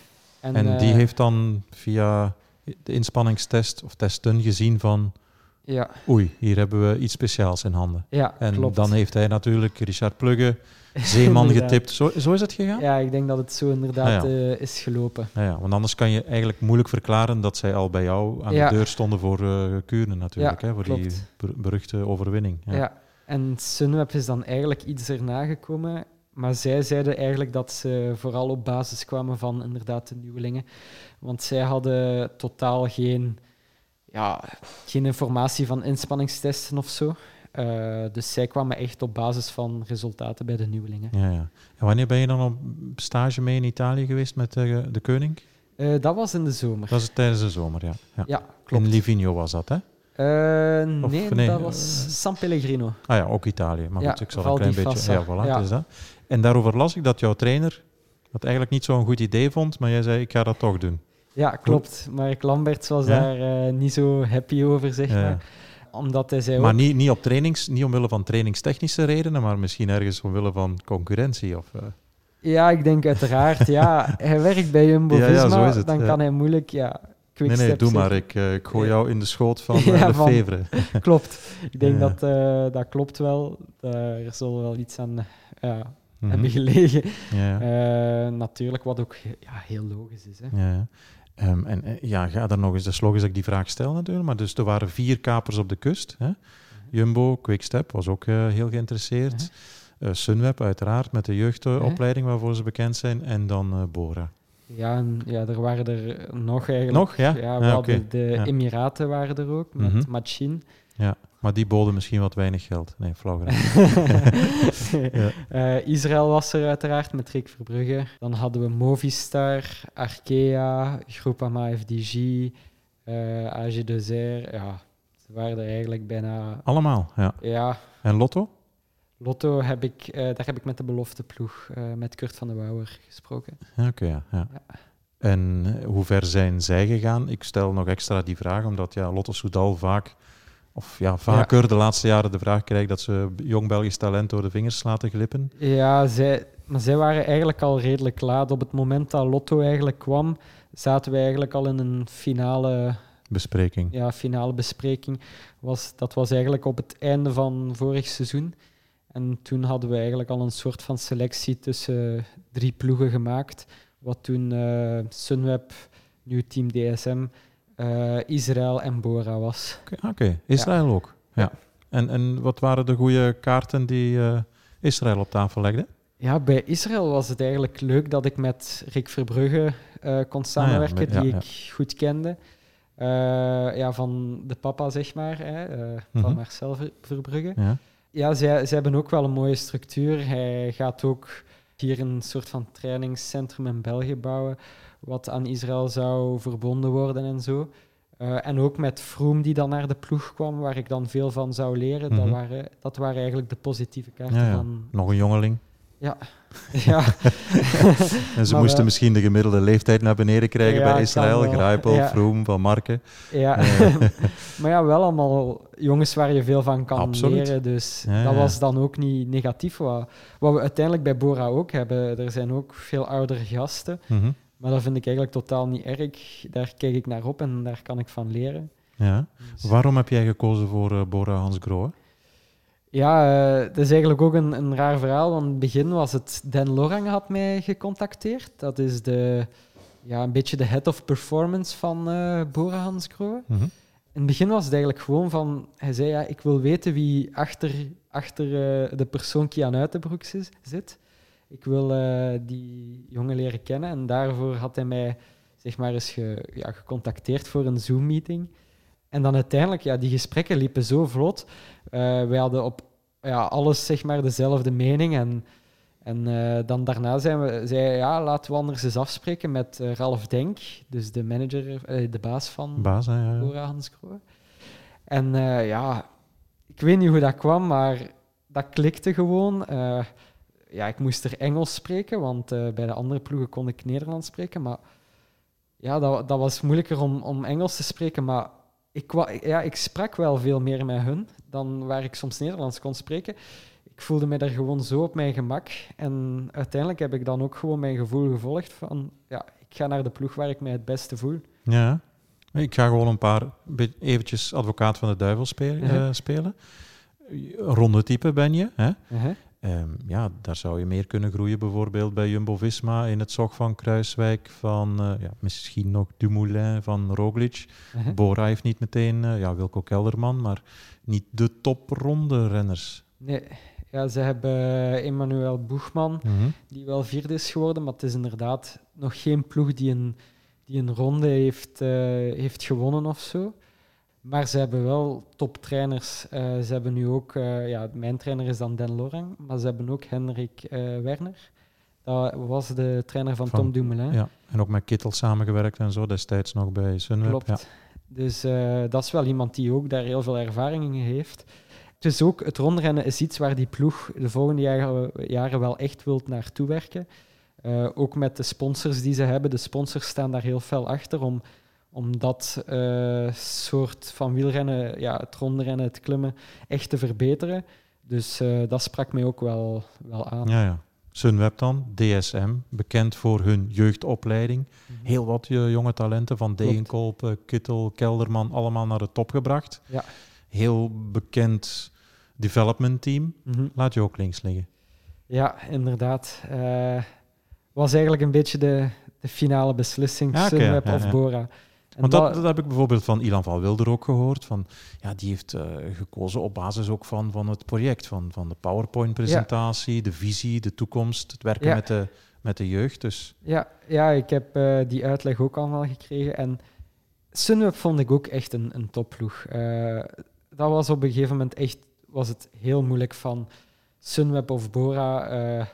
En, eh, die heeft dan via de inspanningstest of testen gezien van Ja, oei, hier hebben we iets speciaals in handen. ja En klopt. dan heeft hij natuurlijk Richard Plugge, Zeeman getipt. Zo, zo is het gegaan? Ja, ik denk dat het zo inderdaad Ah, ja. eh, is gelopen. Ja, ja, want anders kan je eigenlijk moeilijk verklaren dat zij al bij jou aan de deur stonden voor eh Kuurne natuurlijk, hè, voor die klopt. beruchte overwinning. Ja. Ja. En Sunweb is dan eigenlijk iets erna gekomen. Maar zij zeiden eigenlijk dat ze vooral op basis kwamen van inderdaad de nieuwelingen. Want zij hadden totaal geen, ja, geen informatie van inspanningstesten of zo. Eh, dus zij kwamen echt op basis van resultaten bij de nieuwelingen. Ja, ja. En wanneer ben je dan op stage mee in Italië geweest met de, de koning? Eh, dat was in de zomer. Dat is tijdens de zomer, ja. ja. Ja, klopt. In Livigno was dat, hè? nee, nee, dat was San Pellegrino. Ah ja, ook Italië. Maar Ja, goed, ik zal een klein beetje... Ja, voilà, Ja. dat. En daarover las ik dat jouw trainer dat eigenlijk niet zo'n goed idee vond, maar jij zei, ik ga dat toch doen. Ja, klopt. Mark Lamberts was Ja? daar eh, niet zo happy over, zeg Ja. maar. Omdat hij zei Maar ook- niet, niet, op trainings, niet omwille van trainingstechnische redenen, maar misschien ergens omwille van concurrentie. Of, eh, Ja, ik denk uiteraard. ja, hij werkt bij Jumbo-Visma, Ja, dan kan hij moeilijk... Ja, nee, quickstep nee, doe maar. Ik, eh, ik gooi jou in de schoot van de van- Fevre. Klopt. Ik denk dat dat klopt wel. Daar zal wel iets aan ja, Mhm. hebben gelegen. Ja, ja. Eh, natuurlijk, wat ook ja, heel logisch is. Hè. Ja, ja. Ehm, en eh, ja, ga er nog eens. Dat is logisch dat ik die vraag stel natuurlijk. Maar dus er waren vier kapers op de kust. Hè? Jumbo, Quickstep was ook eh, heel geïnteresseerd. Eh, Sunweb uiteraard met de jeugdopleiding waarvoor ze bekend zijn. En dan Bora. Ja, en, ja, er waren er nog eigenlijk. Nog, ja? Ja, we Ja, hadden de Ja. Emiraten waren er ook, met Mhm. Machin. Maar die boden misschien wat weinig geld. Nee, flauw. Ja. Eh, Israël was er uiteraard met Rick Verbrugge. Dan hadden we Movistar, Arkea, Groupama FDG, eh AG Desert. Ja, ze waren er eigenlijk bijna... Allemaal, ja. Ja, En Lotto? Lotto heb ik, eh, daar heb ik met de belofte ploeg, met Kurt van de Wouwer gesproken. Oké, ja, ja. En hoe ver zijn zij gegaan? Ik stel nog extra die vraag, omdat ja, Lotto Soudal vaak, of ja, vaker de laatste jaren de vraag krijgt dat ze jong Belgisch talent door de vingers laten glippen. Ja, zij, maar zij waren eigenlijk al redelijk laat. Op het moment dat Lotto eigenlijk kwam, zaten we eigenlijk al in een finale, Bespreking. ja, finale bespreking. Was, dat was eigenlijk op het einde van vorig seizoen. En toen hadden we eigenlijk al een soort van selectie tussen drie ploegen gemaakt. Wat toen eh, Sunweb, nu Team DSM, eh, Israël en Bora was. Oké, oké. Israël ook. Ja. En, en wat waren de goede kaarten die eh, Israël op tafel legde? Ja, bij Israël was het eigenlijk leuk dat ik met Rick Verbrugge eh, kon samenwerken, met- ja, die ik goed kende. Ja, van de papa, zeg maar, hè, van Mhm. Marcel Ver- Verbrugge. Ja. Ja, zij, zij hebben ook wel een mooie structuur. Hij gaat ook hier een soort van trainingscentrum in België bouwen, wat aan Israël zou verbonden worden en zo. Eh, en ook met Froome, die dan naar de ploeg kwam, waar ik dan veel van zou leren. dat, Mhm. waren, dat waren eigenlijk de positieve kaarten Ja, ja. van... Nog een jongeling. Ja, En ze Maar moesten wel- misschien de gemiddelde leeftijd naar beneden krijgen Ja, bij Israël. Grijpel, Ja. Vroom, Van Marken. Ja, Eh. maar ja, wel allemaal jongens waar je veel van kan Absoluut. leren. Dus Ja, dat ja. was dan ook niet negatief. Wat, wat we uiteindelijk bij Bora ook hebben. Er zijn ook veel oudere gasten. Mhm. Maar dat vind ik eigenlijk totaal niet erg. Daar kijk ik naar op en daar kan ik van leren. Ja. Dus- Waarom heb jij gekozen voor eh, Bora Hans Grohe? Ja, dat is eigenlijk ook een, een raar verhaal. Want in het begin was het Dan Lorang had mij gecontacteerd. Dat is de, ja, een beetje de head of performance van eh Bora Hans Grohe. Mhm. In het begin was het eigenlijk gewoon van... Hij zei, ja, ik wil weten wie achter, achter eh, de persoon Kian Uitenbroek zit. Ik wil eh, die jongen leren kennen. En daarvoor had hij mij zeg maar eens ge- ja, gecontacteerd voor een Zoom-meeting. En dan uiteindelijk, ja, die gesprekken liepen zo vlot. Eh wij hadden op ja, alles zeg maar dezelfde mening. En, en eh, dan daarna zijn we, zei hij, ja, laten we anders eens afspreken met Ralf Denk, dus de manager, de baas van Baas? Ja, Hans. En ja, ik weet niet hoe dat kwam, maar dat klikte gewoon. Ja, ik moest er Engels spreken, want eh, bij de andere ploegen kon ik Nederlands spreken. Maar ja, dat, dat was moeilijker om, om Engels te spreken. Maar ik, ja, ik sprak wel veel meer met hun dan waar ik soms Nederlands kon spreken. Ik voelde me daar gewoon zo op mijn gemak. En uiteindelijk heb ik dan ook gewoon mijn gevoel gevolgd van... Ja, ik ga naar de ploeg waar ik mij het beste voel. Ja. Ik ga gewoon een paar eventjes advocaat van de duivel spe- Ja. eh, spelen. Ronde type ben je. Hè? Uh-huh. Ehm, ja, daar zou je meer kunnen groeien, bijvoorbeeld bij Jumbo-Visma in het zog van Kruiswijk, van eh, ja, misschien nog Dumoulin van Roglic. Uh-huh. Bora heeft niet meteen eh, ja, Wilco Kelderman, maar niet de topronde renners. Nee, ja, ze hebben Emmanuel Boegman, die wel vierde is geworden, maar het is inderdaad nog geen ploeg die een, die een ronde heeft, eh, heeft gewonnen of zo. Maar ze hebben wel toptrainers. Eh ze hebben nu ook, eh, ja, mijn trainer is dan Dan Lorang, maar ze hebben ook Henrik eh, Werner. Dat was de trainer van, Van- Tom Dumoulin. Ja, en ook met Kittel samengewerkt en zo, destijds nog bij Sunweb. Klopt. Ja. Dus uh, dat is wel iemand die ook daar heel veel ervaring in heeft. Dus ook het rondrennen is iets waar die ploeg de volgende jaren, jaren wel echt wilt naartoe werken. Uh, ook met de sponsors die ze hebben. De sponsors staan daar heel fel achter om, om dat uh, soort van wielrennen, ja, het rondrennen, het klimmen, echt te verbeteren. Dus uh, dat sprak mij ook wel, wel aan. Ja, ja. Sunweb dan, DSM, bekend voor hun jeugdopleiding. -hmm. Heel wat jonge talenten van Degenkolp, Kittel, Kelderman, allemaal naar de top gebracht. Ja. Heel bekend development team. Mm -hmm. Laat je ook links liggen. Ja, inderdaad. Uh, was eigenlijk een beetje de, de finale beslissing, Ja, Sunweb ja, of. Bora. Want dat, dat heb ik bijvoorbeeld van Ilan van Wilder ook gehoord. Van, ja, die heeft eh, gekozen op basis ook van, van het project, van, van de PowerPoint-presentatie, de visie, de toekomst, het werken Ja. met, de, met de jeugd. Dus Ja, ja ik heb eh, die uitleg ook allemaal gekregen. En Sunweb vond ik ook echt een, een topploeg. Eh, dat was op een gegeven moment echt was het heel moeilijk van Sunweb of Bora.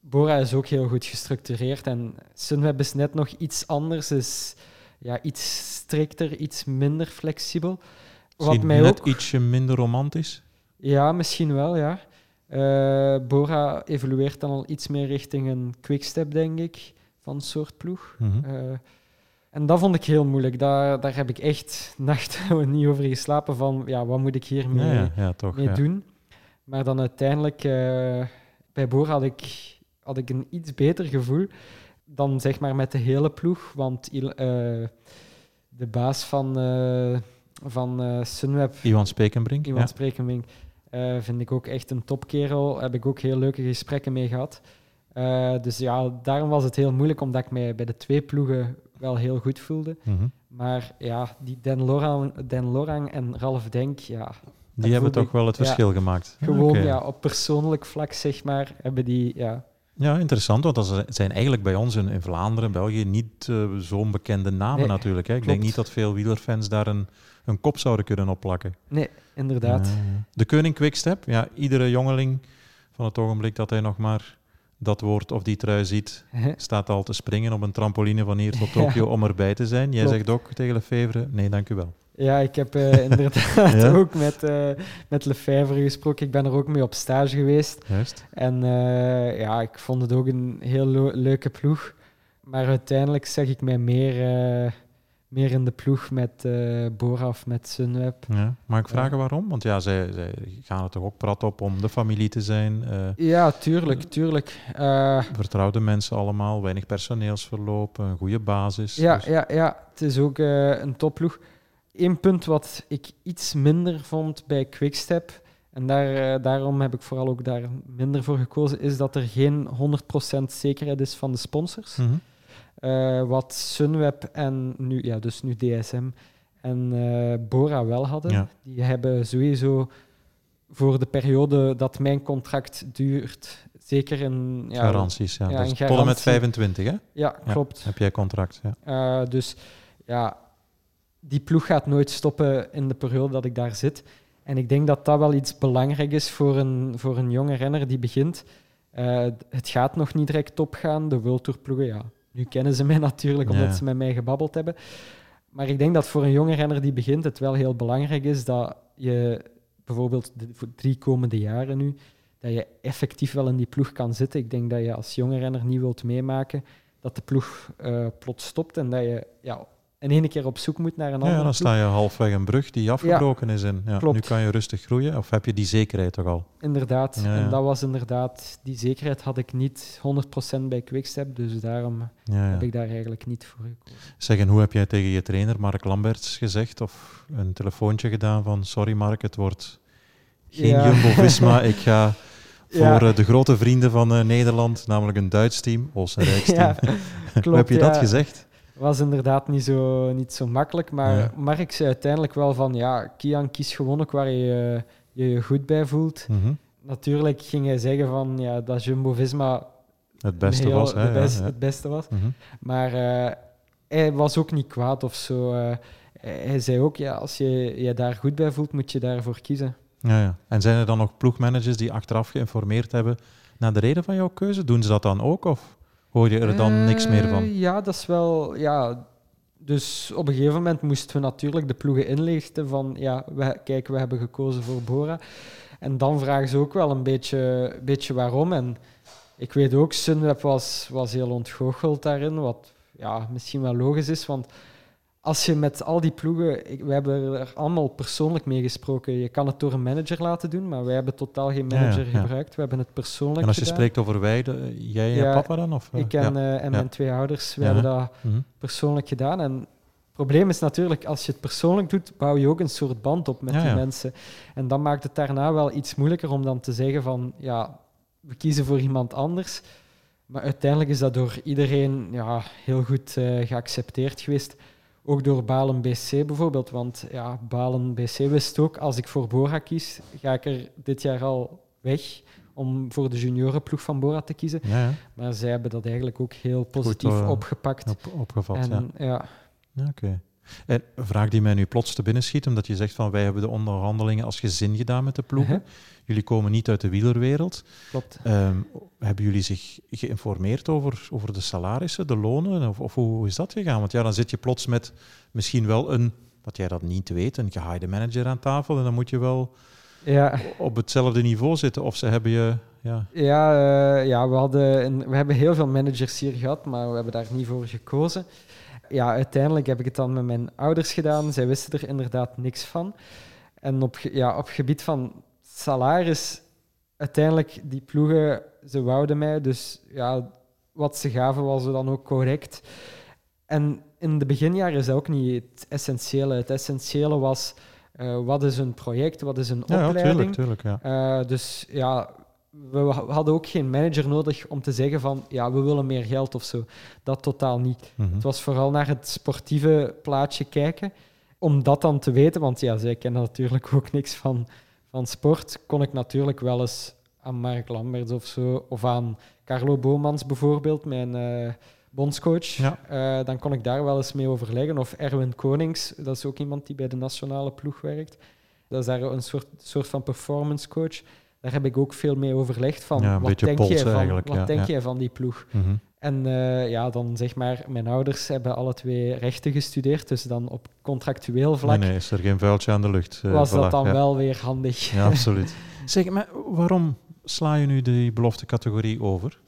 Bora is ook heel goed gestructureerd en Sunweb is net nog iets anders, is ja, iets strikter, iets minder flexibel. Wat mij net ook... ietsje minder romantisch. Ja, misschien wel, ja. Eh, Bora evolueert dan al iets meer richting een quickstep, denk ik, van een soort ploeg. Mhm. Eh, en dat vond ik heel moeilijk. Daar, daar heb ik echt nachten niet over geslapen van, ja, wat moet ik hiermee ja, ja, ja, toch. mee ja. doen? Maar dan uiteindelijk, eh, bij Bora had ik, had ik een iets beter gevoel dan zeg maar met de hele ploeg. Want eh, de baas van, eh, van eh, Sunweb, Iwan Spekenbrink. Iwan ja. Vind ik ook echt een topkerel. Heb ik ook heel leuke gesprekken mee gehad. Eh, dus ja, daarom was het heel moeilijk, omdat ik mij bij de twee ploegen wel heel goed voelde. Mhm. Maar ja, die Den Lorang, Den Lorang en Ralf Denk, ja, Die hebben toch wel het ja, verschil gemaakt. gewoon ja, op persoonlijk vlak, zeg maar, hebben die, ja, Ja, interessant, want dat zijn eigenlijk bij ons in, in Vlaanderen, België, niet eh, zo'n bekende namen Nee, natuurlijk. Hè. Ik klopt. denk niet dat veel wielerfans daar een, een kop zouden kunnen opplakken. nee, inderdaad. De Koning Quickstep, ja, iedere jongeling van het ogenblik dat hij nog maar dat woord of die trui ziet, staat al te springen op een trampoline van hier tot Ja. Tokio om erbij te zijn. Jij Klopt. zegt ook tegen Lefevre, nee, dank u wel. Ja, ik heb eh, inderdaad Ja? ook met, eh met Lefebvre gesproken. Ik ben er ook mee op stage geweest. Juist. En eh, ja, ik vond het ook een heel leuke ploeg. Maar uiteindelijk zeg ik mij meer, meer in de ploeg met Bora of met Sunweb. Ja. Mag ik vragen waarom? Want ja, zij, zij gaan er toch ook prat op om de familie te zijn. Ja, tuurlijk, tuurlijk. Vertrouwde mensen allemaal, weinig personeelsverloop, een goede basis. Ja, Dus- ja, ja, het is ook een topploeg. Eén punt wat ik iets minder vond bij Quickstep, en daar, eh, daarom heb ik vooral ook daar minder voor gekozen, is dat er geen 100% zekerheid is van de sponsors. Mhm. Eh, wat Sunweb en nu, ja, dus nu DSM en eh, Bora wel hadden. Ja. Die hebben sowieso voor de periode dat mijn contract duurt, zeker een... Ja, Garanties, ja. ja, Dus met garantie. 25, hè? Ja, Ja. klopt. Heb jij contract, ja. Dus ja, die ploeg gaat nooit stoppen in de periode dat ik daar zit. En ik denk dat dat wel iets belangrijk is voor een, voor een jonge renner die begint. Eh, het gaat nog niet direct opgaan. De World Tour ploegen, ja, nu kennen ze mij natuurlijk omdat Ja. ze met mij gebabbeld hebben. Maar ik denk dat voor een jonge renner die begint het wel heel belangrijk is dat je bijvoorbeeld de voor drie komende jaren nu, dat je effectief wel in die ploeg kan zitten. Ik denk dat je als jonge renner niet wilt meemaken dat de ploeg eh, plots stopt en dat je ja, in één keer op zoek moet naar een andere Ja, dan sta je halfweg een brug die afgebroken is. En ja, nu kan je rustig groeien. Of heb je die zekerheid toch al? Inderdaad. Ja. En dat was inderdaad, die zekerheid had ik niet 100% bij Quickstep, dus daarom heb ik daar eigenlijk niet voor gekozen. Zeg, en hoe heb jij tegen je trainer Mark Lamberts gezegd? Of een telefoontje gedaan van... Sorry Mark, het wordt geen Ja. Jumbo-Visma. Ik ga voor eh, de grote vrienden van eh, Nederland, namelijk een Duits team, Oostenrijks team. Hoe klopt, heb je dat gezegd? Was inderdaad niet zo, niet zo makkelijk, maar Ja. Mark zei uiteindelijk wel van, ja, Kian, kies gewoon ook waar je je, je goed bij voelt. Mhm. Natuurlijk ging hij zeggen van, ja, dat Jumbo-Visma Het beste heel- was, hè? best- ja. het beste was. Mhm. Maar eh, hij was ook niet kwaad of zo. eh. hij zei ook, ja, als je je daar goed bij voelt, moet je daarvoor kiezen. Ja, ja. En zijn er dan nog ploegmanagers die achteraf geïnformeerd hebben naar de reden van jouw keuze? Doen ze dat dan ook? Of hoor je er dan niks meer van? Eh, Ja, dat is wel... Ja, dus op een gegeven moment moesten we natuurlijk de ploegen inlichten van, ja, we, kijk, we hebben gekozen voor Bora. En dan vragen ze ook wel een beetje, beetje waarom. En ik weet ook, Sunweb was, was heel ontgoocheld daarin, wat ja, misschien wel logisch is, want als je met al die ploegen, ik, we hebben er allemaal persoonlijk mee gesproken. Je kan het door een manager laten doen, maar wij hebben totaal geen manager gebruikt. We hebben het persoonlijk En als je gedaan. spreekt over wij, de, jij en papa dan? Of, ik en, uh, en mijn twee ouders, we hebben dat mm -hmm. persoonlijk gedaan. En het probleem is natuurlijk, als je het persoonlijk doet, bouw je ook een soort band op met die mensen. En dan maakt het daarna wel iets moeilijker om dan te zeggen van, ja, we kiezen voor iemand anders. Maar uiteindelijk is dat door iedereen ja, heel goed uh, geaccepteerd geweest. Ook door Balen BC bijvoorbeeld. Want ja, Balen BC wist ook, als ik voor Bora kies, ga ik er dit jaar al weg om voor de juniorenploeg van Bora te kiezen. Ja, ja. Maar zij hebben dat eigenlijk ook heel positief Goed, uh, opgepakt. Op, opgevat, en, ja. ja. Oké. Okay. En een vraag die mij nu plots te binnen schiet, omdat je zegt van wij hebben de onderhandelingen als gezin gedaan met de ploegen. Uh -huh. Jullie komen niet uit de wielerwereld. Klopt. Um, hebben jullie zich geïnformeerd over, over de salarissen, de lonen? Of, of hoe is dat gegaan? Want ja, dan zit je plots met misschien wel een, wat jij dat niet weet, een gehaaide manager aan tafel. En dan moet je wel ja. op hetzelfde niveau zitten. Of ze hebben je. Ja, ja, uh, ja we, hadden een, we hebben heel veel managers hier gehad, maar we hebben daar niet voor gekozen. Ja, uiteindelijk heb ik het dan met mijn ouders gedaan. Zij wisten er inderdaad niks van. En op, ja, op gebied van salaris, uiteindelijk, die ploegen, ze wouden mij. Dus ja, wat ze gaven was dan ook correct. En in de beginjaren is dat ook niet het essentiële. Het essentiële was, uh, wat is een project, wat is een ja, opleiding. Ja, tuurlijk, tuurlijk, ja. Uh, dus ja, we hadden ook geen manager nodig om te zeggen van, ja, we willen meer geld of zo. Dat totaal niet. Mm -hmm. Het was vooral naar het sportieve plaatje kijken, om dat dan te weten, want ja, zij kennen natuurlijk ook niks van van sport kon ik natuurlijk wel eens aan Mark Lamberts of zo, of aan Carlo Bomans bijvoorbeeld, mijn uh, bondscoach. Ja. Uh, dan kon ik daar wel eens mee overleggen. Of Erwin Konings, dat is ook iemand die bij de nationale ploeg werkt. Dat is daar een soort, soort van performance coach. Daar heb ik ook veel mee overlegd van, ja, wat, denk, jij van, wat ja, denk ja. jij van die ploeg? Mm -hmm. En uh, ja, dan zeg maar, mijn ouders hebben alle twee rechten gestudeerd, dus dan op contractueel vlak nee, nee, is er geen vuiltje aan de lucht. Uh, was voilà, dat dan ja. wel weer handig. Ja, absoluut. zeg, maar waarom sla je nu die belofte categorie over?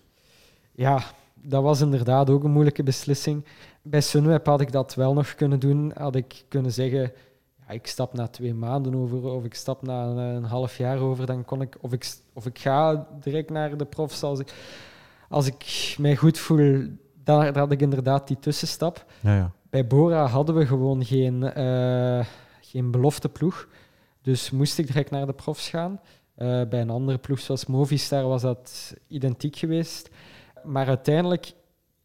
Ja, dat was inderdaad ook een moeilijke beslissing. Bij Sunweb had ik dat wel nog kunnen doen. Had ik kunnen zeggen, ja, ik stap na twee maanden over, of ik stap na een, een half jaar over, dan kon ik, of ik, of ik ga direct naar de profs als ik als ik mij goed voel, dan had ik inderdaad die tussenstap. Ja, ja. Bij Bora hadden we gewoon geen, uh, geen belofteploeg. Dus moest ik direct naar de profs gaan. Uh, bij een andere ploeg zoals Movistar was dat identiek geweest. Maar uiteindelijk,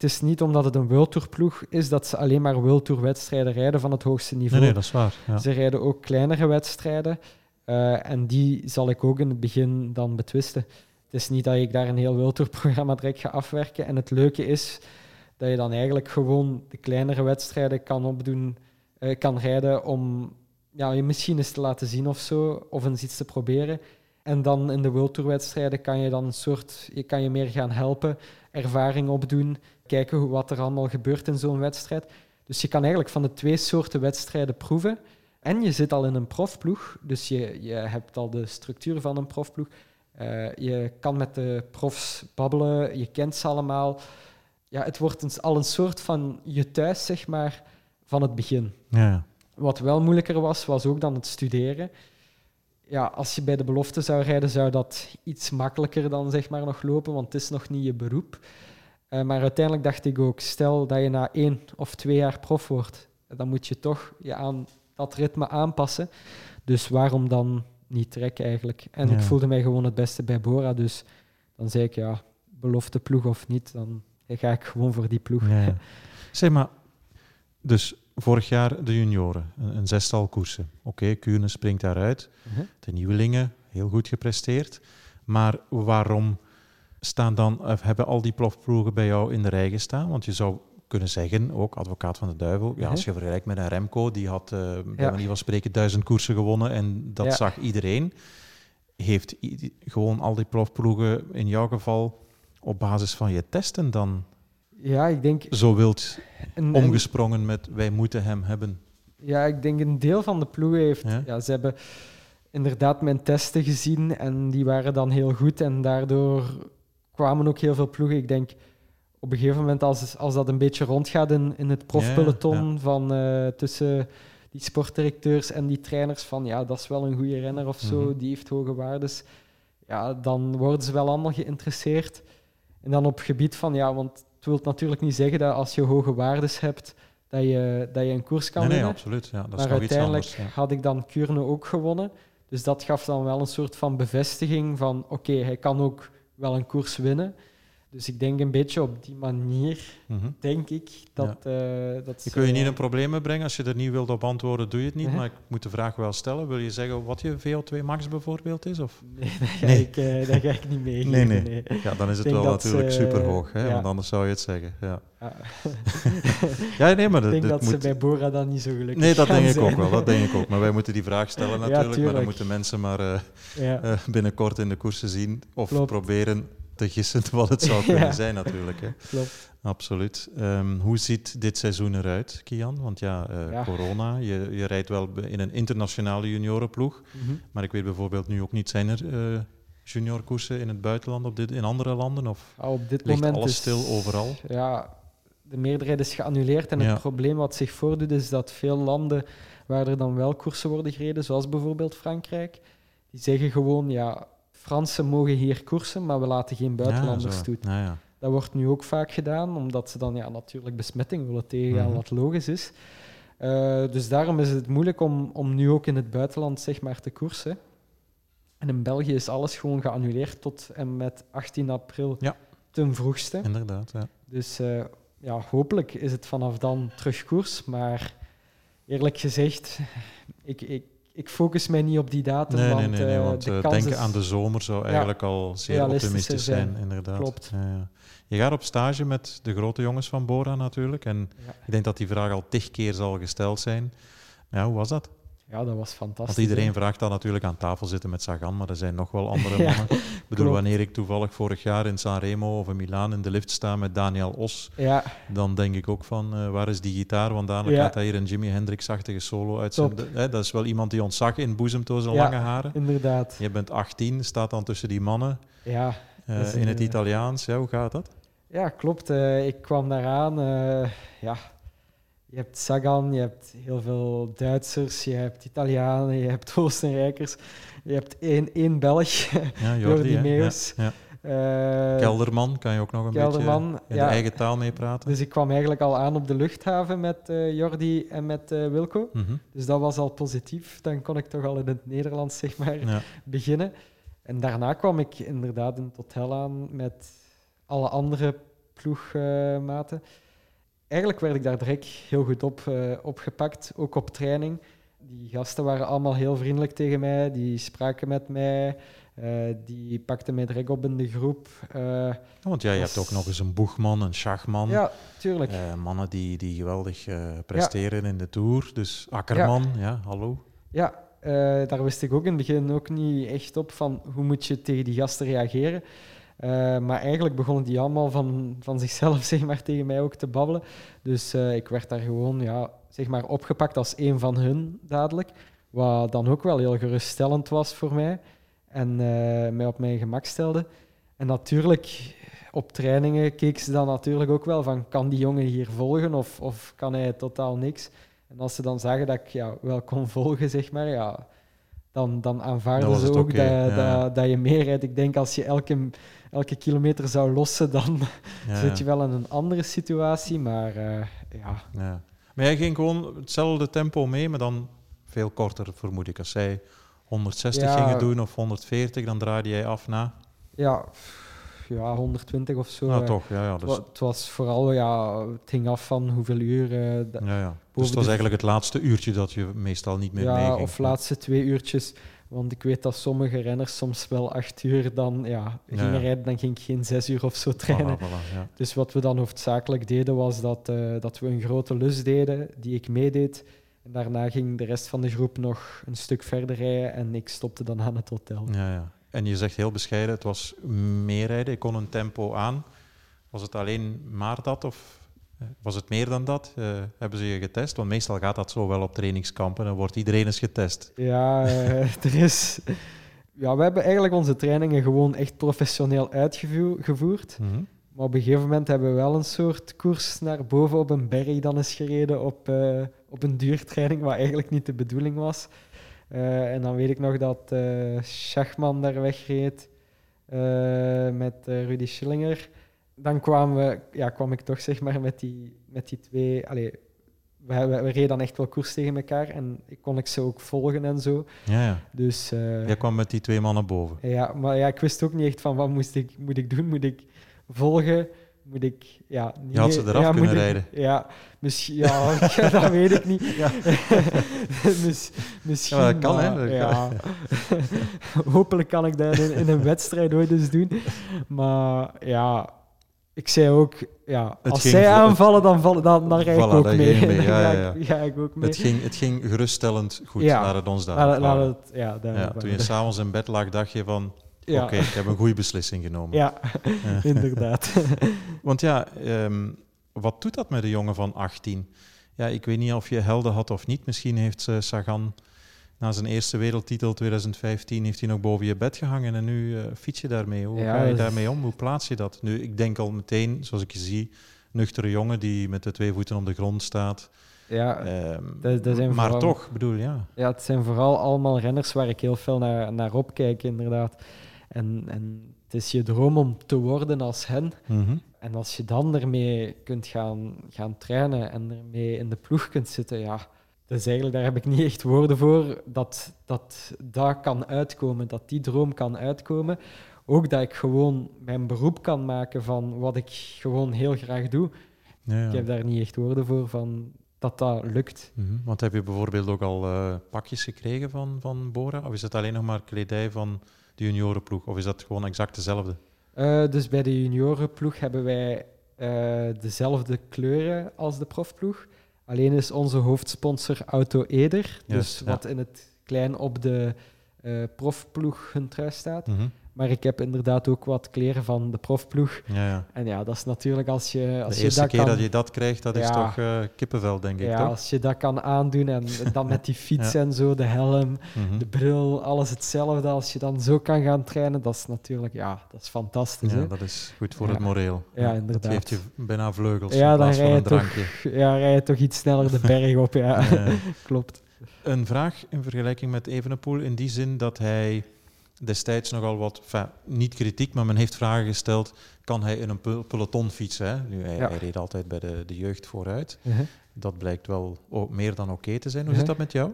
het is niet omdat het een World Tour ploeg is dat ze alleen maar World Tour wedstrijden rijden van het hoogste niveau. Nee, nee dat is waar. Ja. Ze rijden ook kleinere wedstrijden. Uh, en die zal ik ook in het begin dan betwisten. Het is niet dat ik daar een heel World-Tour-programma direct ga afwerken. En het leuke is dat je dan eigenlijk gewoon de kleinere wedstrijden kan opdoen, uh, kan rijden om ja, je misschien eens te laten zien of zo, of eens iets te proberen. En dan in de World Tour wedstrijden kan je dan een soort, je kan je meer gaan helpen, ervaring opdoen, kijken hoe, wat er allemaal gebeurt in zo'n wedstrijd. Dus je kan eigenlijk van de twee soorten wedstrijden proeven. En je zit al in een profploeg, dus je, je hebt al de structuur van een profploeg. Uh, je kan met de profs babbelen, je kent ze allemaal. Ja, het wordt een, al een soort van je thuis, zeg maar, van het begin. Ja. Wat wel moeilijker was, was ook dan het studeren. Ja, als je bij de belofte zou rijden, zou dat iets makkelijker dan zeg maar nog lopen, want het is nog niet je beroep. Uh, maar uiteindelijk dacht ik ook, stel dat je na één of twee jaar prof wordt, dan moet je toch je aan dat ritme aanpassen. Dus waarom dan niet trekken eigenlijk. En Ja. ik voelde mij gewoon het beste bij Bora, dus dan zei ik, ja, belofte ploeg of niet, dan ga ik gewoon voor die ploeg. Ja, ja. Zeg maar, dus vorig jaar de junioren, een, een zestal koersen. Oké, Kuurne springt daaruit. Mhm. De nieuwelingen, heel goed gepresteerd. Maar waarom staan dan, of hebben al die plofploegen bij jou in de rij gestaan? Want je zou kunnen zeggen, ook advocaat van de duivel, ja, als Mhm. je vergelijkt met een Remco, die had, eh bij Ja. manier van spreken, duizend koersen gewonnen en dat Ja. zag iedereen. Heeft gewoon al die plofploegen in jouw geval op basis van je testen dan Ja, ik denk... Zo wilt omgesprongen met wij moeten hem hebben. Ja, ik denk een deel van de ploeg heeft... Ja? ze hebben inderdaad mijn testen gezien en die waren dan heel goed. En daardoor kwamen ook heel veel ploegen. Ik denk op een gegeven moment, als, als dat een beetje rondgaat in, in het profpeloton van uh, tussen die sportdirecteurs en die trainers, van ja, dat is wel een goede renner of zo, mhm. die heeft hoge waardes. Ja, dan worden ze wel allemaal geïnteresseerd. En dan op gebied van, ja, want het wil natuurlijk niet zeggen dat als je hoge waardes hebt, dat je, dat je een koers kan nee, winnen. Nee, absoluut. Ja, dat maar is uiteindelijk iets anders, had ik dan Kuurne ook gewonnen. Dus dat gaf dan wel een soort van bevestiging van oké, hij kan ook wel een koers winnen. Dus ik denk een beetje op die manier, mhm. denk ik, dat... Ja. Uh, dat ik wil je niet in problemen brengen. Als je er niet wilt op antwoorden, doe je het niet. Maar ik moet de vraag wel stellen. Wil je zeggen wat je VO2 max bijvoorbeeld is? Of? Nee, daar ga, nee. Ik, uh, daar ga ik niet mee. Nee, nee, nee. Ja, dan is het wel natuurlijk ze, super hoog. Hè? Ja. Want anders zou je het zeggen. Ja, ja nee, maar... Ik denk dat moet... ze bij Bora dan niet zo gelukkig Nee, dat denk ik zijn. ook wel. Dat denk ik ook. Maar wij moeten die vraag stellen natuurlijk. maar dan moeten mensen maar uh, binnenkort in de koersen zien. Of Klopt. proberen te gissen wat het zou kunnen zijn natuurlijk. Hè. Klopt. Absoluut. Um, hoe ziet dit seizoen eruit, Kian? Want ja, uh, ja. corona, je, je, rijdt wel in een internationale juniorenploeg, mm -hmm. maar ik weet bijvoorbeeld nu ook niet, zijn er uh, juniorkoersen in het buitenland, op dit, in andere landen? Of op dit ligt moment alles is, stil overal? Ja, de meerderheid is geannuleerd en het probleem wat zich voordoet is dat veel landen waar er dan wel koersen worden gereden, zoals bijvoorbeeld Frankrijk, die zeggen gewoon, ja, Fransen mogen hier koersen, maar we laten geen buitenlanders ja, toe. Ja, dat wordt nu ook vaak gedaan, omdat ze dan ja, natuurlijk besmetting willen tegengaan, mm wat logisch is. Uh, dus daarom is het moeilijk om, om nu ook in het buitenland zeg maar, te koersen. En in België is alles gewoon geannuleerd tot en met 18 april ja. ten vroegste. Inderdaad, ja. Dus uh, ja, hopelijk is het vanaf dan terug koers. Maar eerlijk gezegd, ik, ik, ik focus mij niet op die datum. Nee, want, nee, nee, nee uh, want de uh, denken aan de zomer zou eigenlijk ja, al zeer optimistisch zijn, zijn, inderdaad. Klopt. Ja, ja. Je gaat op stage met de grote jongens van Bora natuurlijk. En ik denk dat die vraag al tig keer zal gesteld zijn. Ja, hoe was dat? Ja, dat was fantastisch. Want iedereen vraagt dan natuurlijk aan tafel zitten met Sagan, maar er zijn nog wel andere mannen. ik bedoel, wanneer ik toevallig vorig jaar in Sanremo of in Milaan in de lift sta met Daniel Os, ja. dan denk ik ook van, uh, waar is die gitaar? Want dadelijk ja. gaat hij hier een Jimi Hendrix-achtige solo uit zijn... Hè, dat is wel iemand die ons zag in boezemtoe zijn lange haren. inderdaad. Je bent 18, staat dan tussen die mannen ja, uh, in het Italiaans. Ja, hoe gaat dat? Ja, klopt. Uh, ik kwam daaraan. ja, je hebt Sagan, je hebt heel veel Duitsers, je hebt Italianen, je hebt Oostenrijkers, je hebt één, één Belg, ja, Jordi, Meus. Ja, ja. Uh, Kelderman, kan je ook nog een Kelderman, beetje in de eigen taal meepraten? Dus ik kwam eigenlijk al aan op de luchthaven met uh, Jordi en met uh, Wilco. Mm -hmm. Dus dat was al positief. Dan kon ik toch al in het Nederlands zeg maar, beginnen. En daarna kwam ik inderdaad in het hotel aan met alle andere ploegmaten eigenlijk werd ik daar direct heel goed op uh, opgepakt, ook op training. Die gasten waren allemaal heel vriendelijk tegen mij, die spraken met mij, uh, die pakten mij direct op in de groep. Uh, ja, want jij hebt ook nog eens een boegman, een schachman. Ja, tuurlijk. mannen die, die geweldig presteren ja. in de Tour. Dus Akkerman, ja, ja hallo. Ja, daar wist ik ook in het begin ook niet echt op van hoe moet je tegen die gasten reageren. Uh, maar eigenlijk begonnen die allemaal van, van zichzelf zeg maar, tegen mij ook te babbelen. Dus uh, ik werd daar gewoon ja, zeg maar, opgepakt als een van hun dadelijk. Wat dan ook wel heel geruststellend was voor mij. En uh, mij op mijn gemak stelde. En natuurlijk, op trainingen keek ze dan natuurlijk ook wel van... Kan die jongen hier volgen of, of kan hij totaal niks? En als ze dan zagen dat ik ja, wel kon volgen, zeg maar... Ja, dan, dan aanvaarden ze ook okay. dat, ja. dat, dat, je meer rijdt. Ik denk als je elke, elke kilometer zou lossen, dan ja, zit je wel in een andere situatie. Maar uh, ja. ja. Maar jij ging gewoon hetzelfde tempo mee, maar dan veel korter, vermoed ik. Als zij 160 gingen doen of 140, dan draaide jij af na? Ja, ja 120 of zo. Ja, toch. Ja, ja, dus... Het was vooral, ja, het hing af van hoeveel uur. Uh, ja, ja. Dus het was eigenlijk het laatste uurtje dat je meestal niet meer ja, meeging. of laatste twee uurtjes. Want ik weet dat sommige renners soms wel acht uur dan ja, gingen ja, ja. rijden, dan ging ik geen zes uur of zo trainen. Voilà, voilà, ja. Dus wat we dan hoofdzakelijk deden, was dat, uh, dat we een grote lus deden, die ik meedeed. En daarna ging de rest van de groep nog een stuk verder rijden en ik stopte dan aan het hotel. Ja, ja. En je zegt heel bescheiden, het was meer rijden, ik kon een tempo aan. Was het alleen maar dat of was het meer dan dat? hebben ze je getest? Want meestal gaat dat zo wel op trainingskampen. Dan wordt iedereen eens getest. Ja, er is... Ja, we hebben eigenlijk onze trainingen gewoon echt professioneel uitgevoerd. Mm maar op een gegeven moment hebben we wel een soort koers naar boven op een berg dan eens gereden op, uh, op een duurtraining, wat eigenlijk niet de bedoeling was. En dan weet ik nog dat Schachman daar wegreed met Rudy Schillinger. Dan kwamen we, ja, kwam ik toch zeg maar met die, met die twee... Allez, we, we, we, reden dan echt wel koers tegen elkaar en ik kon ik ze ook volgen en zo. Ja, ja. Dus, Jij kwam met die twee mannen boven. Ja, maar ja, ik wist ook niet echt van wat moest ik, moet ik doen. Moet ik volgen, moet ik... Ja, niet, je had ze eraf kunnen rijden. Ja, misschien, ja, dat weet ik niet. Ja. misschien, ja, dat kan, hè. ja. Hopelijk kan ik dat in, in, een wedstrijd ooit eens doen. Maar ja, ik zei ook, ja, als zij aanvallen, dan, vallen, dan, dan rijd ik ook mee. mee. Ja, ja, ja. ik ook mee. Het ging, het ging geruststellend goed, naar het ons daar. Laat, het, ja, daar toen je s'avonds in bed lag, dacht je van ja. Oké, ik heb een goede beslissing genomen. Ja, inderdaad. Want ja, ehm, wat doet dat met een jongen van 18? Ja, ik weet niet of je helden had of niet. Misschien heeft uh, Sagan na zijn eerste wereldtitel 2015 heeft hij nog boven je bed gehangen en nu uh, fiets je daarmee. Hoe ga je daarmee om? Hoe plaats je dat? Nu, ik denk al meteen, zoals ik je zie, nuchtere jongen die met de twee voeten op de grond staat. Ja, um, dat, dat zijn maar toch, bedoel ja. Ja, het zijn vooral allemaal renners waar ik heel veel naar, naar opkijk, inderdaad. En, en het is je droom om te worden als hen. Mhm. En als je dan ermee kunt gaan, gaan trainen en ermee in de ploeg kunt zitten, ja, dus eigenlijk daar heb ik niet echt woorden voor dat dat, dat kan uitkomen, dat die droom kan uitkomen. Ook dat ik gewoon mijn beroep kan maken van wat ik gewoon heel graag doe. Ja, ja. Ik heb daar niet echt woorden voor van dat dat lukt. Mm Want heb je bijvoorbeeld ook al uh, pakjes gekregen van, van Bora? Of is het alleen nog maar kledij van de juniorenploeg? Of is dat gewoon exact dezelfde? Uh, dus bij de juniorenploeg hebben wij uh, dezelfde kleuren als de profploeg. Alleen is onze hoofdsponsor Auto Eder, dus wat in het klein op de uh, profploeg hun trui staat. Mm maar ik heb inderdaad ook wat kleren van de profploeg. Ja, ja. En ja, dat is natuurlijk als je... Als de eerste je dat keer dat je dat krijgt, dat is toch uh, kippenvel, denk ik, Ja, toch? als je dat kan aandoen en dan met die fiets en zo, de helm, mhm. de bril, alles hetzelfde. Als je dan zo kan gaan trainen, dat is natuurlijk... Ja, dat is fantastisch, Ja, dat is goed voor het moreel. Ja, inderdaad. Dat geeft je bijna vleugels ja, van een drankje. Toch, ja, rij je toch iets sneller de berg op, ja. Klopt. Een vraag in vergelijking met Evenepoel in die zin dat hij destijds nogal wat, enfin, niet kritiek, maar men heeft vragen gesteld, kan hij in een peloton fietsen? Hè? Nu, hij, hij, reed altijd bij de, de jeugd vooruit. Uh -huh. Dat blijkt wel meer dan oké te zijn. Hoe uh -huh. zit dat met jou?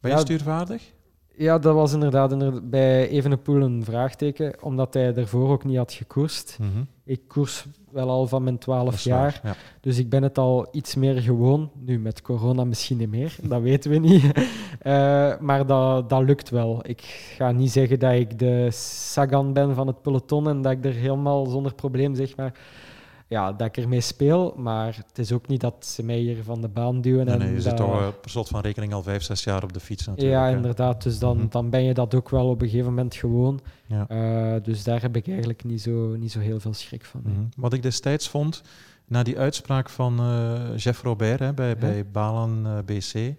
Ben je ja, stuurvaardig? Ja, dat was inderdaad bij Evenepoel een vraagteken, omdat hij ervoor ook niet had gekoerst. Mm -hmm. Ik koers wel al van mijn 12 jaar, ja. dus ik ben het al iets meer gewoon. Nu met corona misschien niet meer, dat weten we niet. uh, maar dat, dat lukt wel. Ik ga niet zeggen dat ik de Sagan ben van het peloton en dat ik er helemaal zonder probleem zeg maar ja, dat ik ermee speel, maar het is ook niet dat ze mij hier van de baan duwen. Nee, en nee je zit toch uh, per slot van rekening al vijf, zes jaar op de fiets natuurlijk. Ja, inderdaad. Dus dan, mm -hmm. dan ben je dat ook wel op een gegeven moment gewoon. Ja. Uh, dus daar heb ik eigenlijk niet zo, niet zo heel veel schrik van. Mm -hmm. Wat ik destijds vond, na die uitspraak van uh, Jeff Robert hè, bij, ja. bij Balan BC,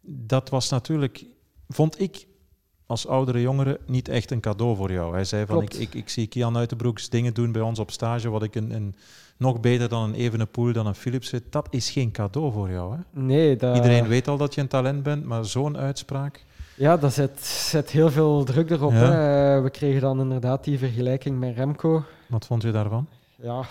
dat was natuurlijk, vond ik als oudere jongere niet echt een cadeau voor jou. Hij zei van, ik, ik, ik, zie Kian Uitenbroeks dingen doen bij ons op stage, wat ik een, een nog beter dan een Evenepoel, dan een Philips zit. Dat is geen cadeau voor jou. Hè? Nee. Dat... Iedereen weet al dat je een talent bent, maar zo'n uitspraak... Ja, dat zet, zet heel veel druk erop. Ja. Hè. We kregen dan inderdaad die vergelijking met Remco. Wat vond je daarvan? Ja,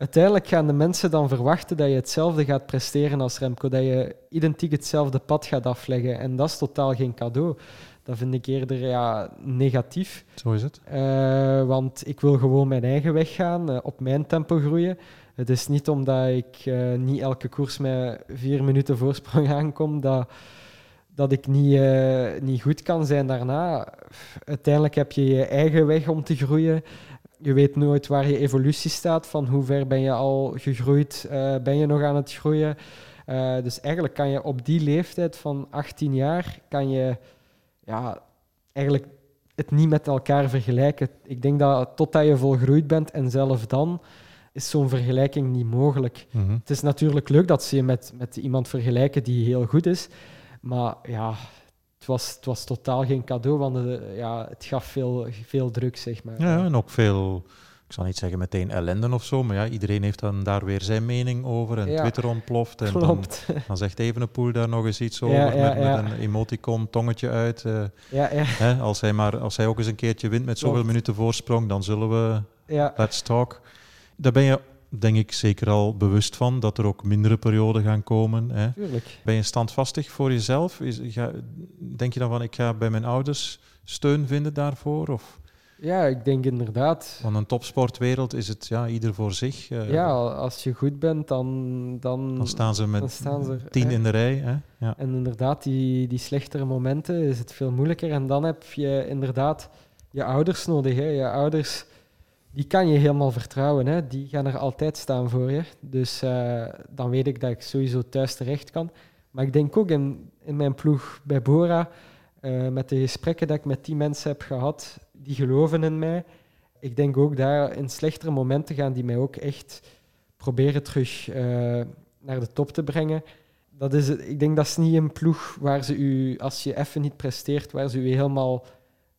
uiteindelijk gaan de mensen dan verwachten dat je hetzelfde gaat presteren als Remco, dat je identiek hetzelfde pad gaat afleggen. En dat is totaal geen cadeau. Dat vind ik eerder ja, negatief. Zo is het. Uh, want ik wil gewoon mijn eigen weg gaan, uh, op mijn tempo groeien. Het is niet omdat ik uh, niet elke koers met vier minuten voorsprong aankom, dat, dat ik niet, niet goed kan zijn daarna. Uiteindelijk heb je je eigen weg om te groeien. Je weet nooit waar je evolutie staat, van hoe ver ben je al gegroeid, ben je nog aan het groeien. dus eigenlijk kan je op die leeftijd van 18 jaar, kan je ja, eigenlijk het niet met elkaar vergelijken. Ik denk dat totdat je volgroeid bent en zelf dan is zo'n vergelijking niet mogelijk. Mhm. Het is natuurlijk leuk dat ze je met, met iemand vergelijken die heel goed is, maar ja, het was, het was totaal geen cadeau, want eh, ja, het gaf veel, veel druk, zeg maar. Ja, en ook veel, ik zal niet zeggen meteen ellende of zo, maar ja, iedereen heeft dan daar weer zijn mening over en Ja, Twitter ontploft. En dan, dan zegt Evenepoel daar nog eens iets over ja, met, ja. met een emoticon, tongetje uit. eh, ja, ja, hè, als, hij maar, als hij ook eens een keertje wint met zoveel Klopt. minuten voorsprong, dan zullen we ja. Let's Talk. Daar ben je denk ik zeker al bewust van, dat er ook mindere perioden gaan komen. Hè. tuurlijk. Ben je standvastig voor jezelf? Is, ga, denk je dan van, ik ga bij mijn ouders steun vinden daarvoor? Of, Ja, ik denk inderdaad. van een topsportwereld is het ja, ieder voor zich. eh, Ja, als je goed bent, dan... Dan, Dan staan ze met staan ze tien hè. in de rij. Hè? Ja. En inderdaad, die, die slechtere momenten is het veel moeilijker. En dan heb je inderdaad je ouders nodig. Hè. Je ouders, die kan je helemaal vertrouwen. Hè. Die gaan er altijd staan voor je. Dus eh, dan weet ik dat ik sowieso thuis terecht kan. Maar ik denk ook in, in mijn ploeg bij Bora, eh, met de gesprekken dat ik met die mensen heb gehad, die geloven in mij. Ik denk ook daar in slechtere momenten gaan die mij ook echt proberen terug eh, naar de top te brengen. Dat is, ik denk dat is niet een ploeg waar ze u, als je even niet presteert, waar ze u helemaal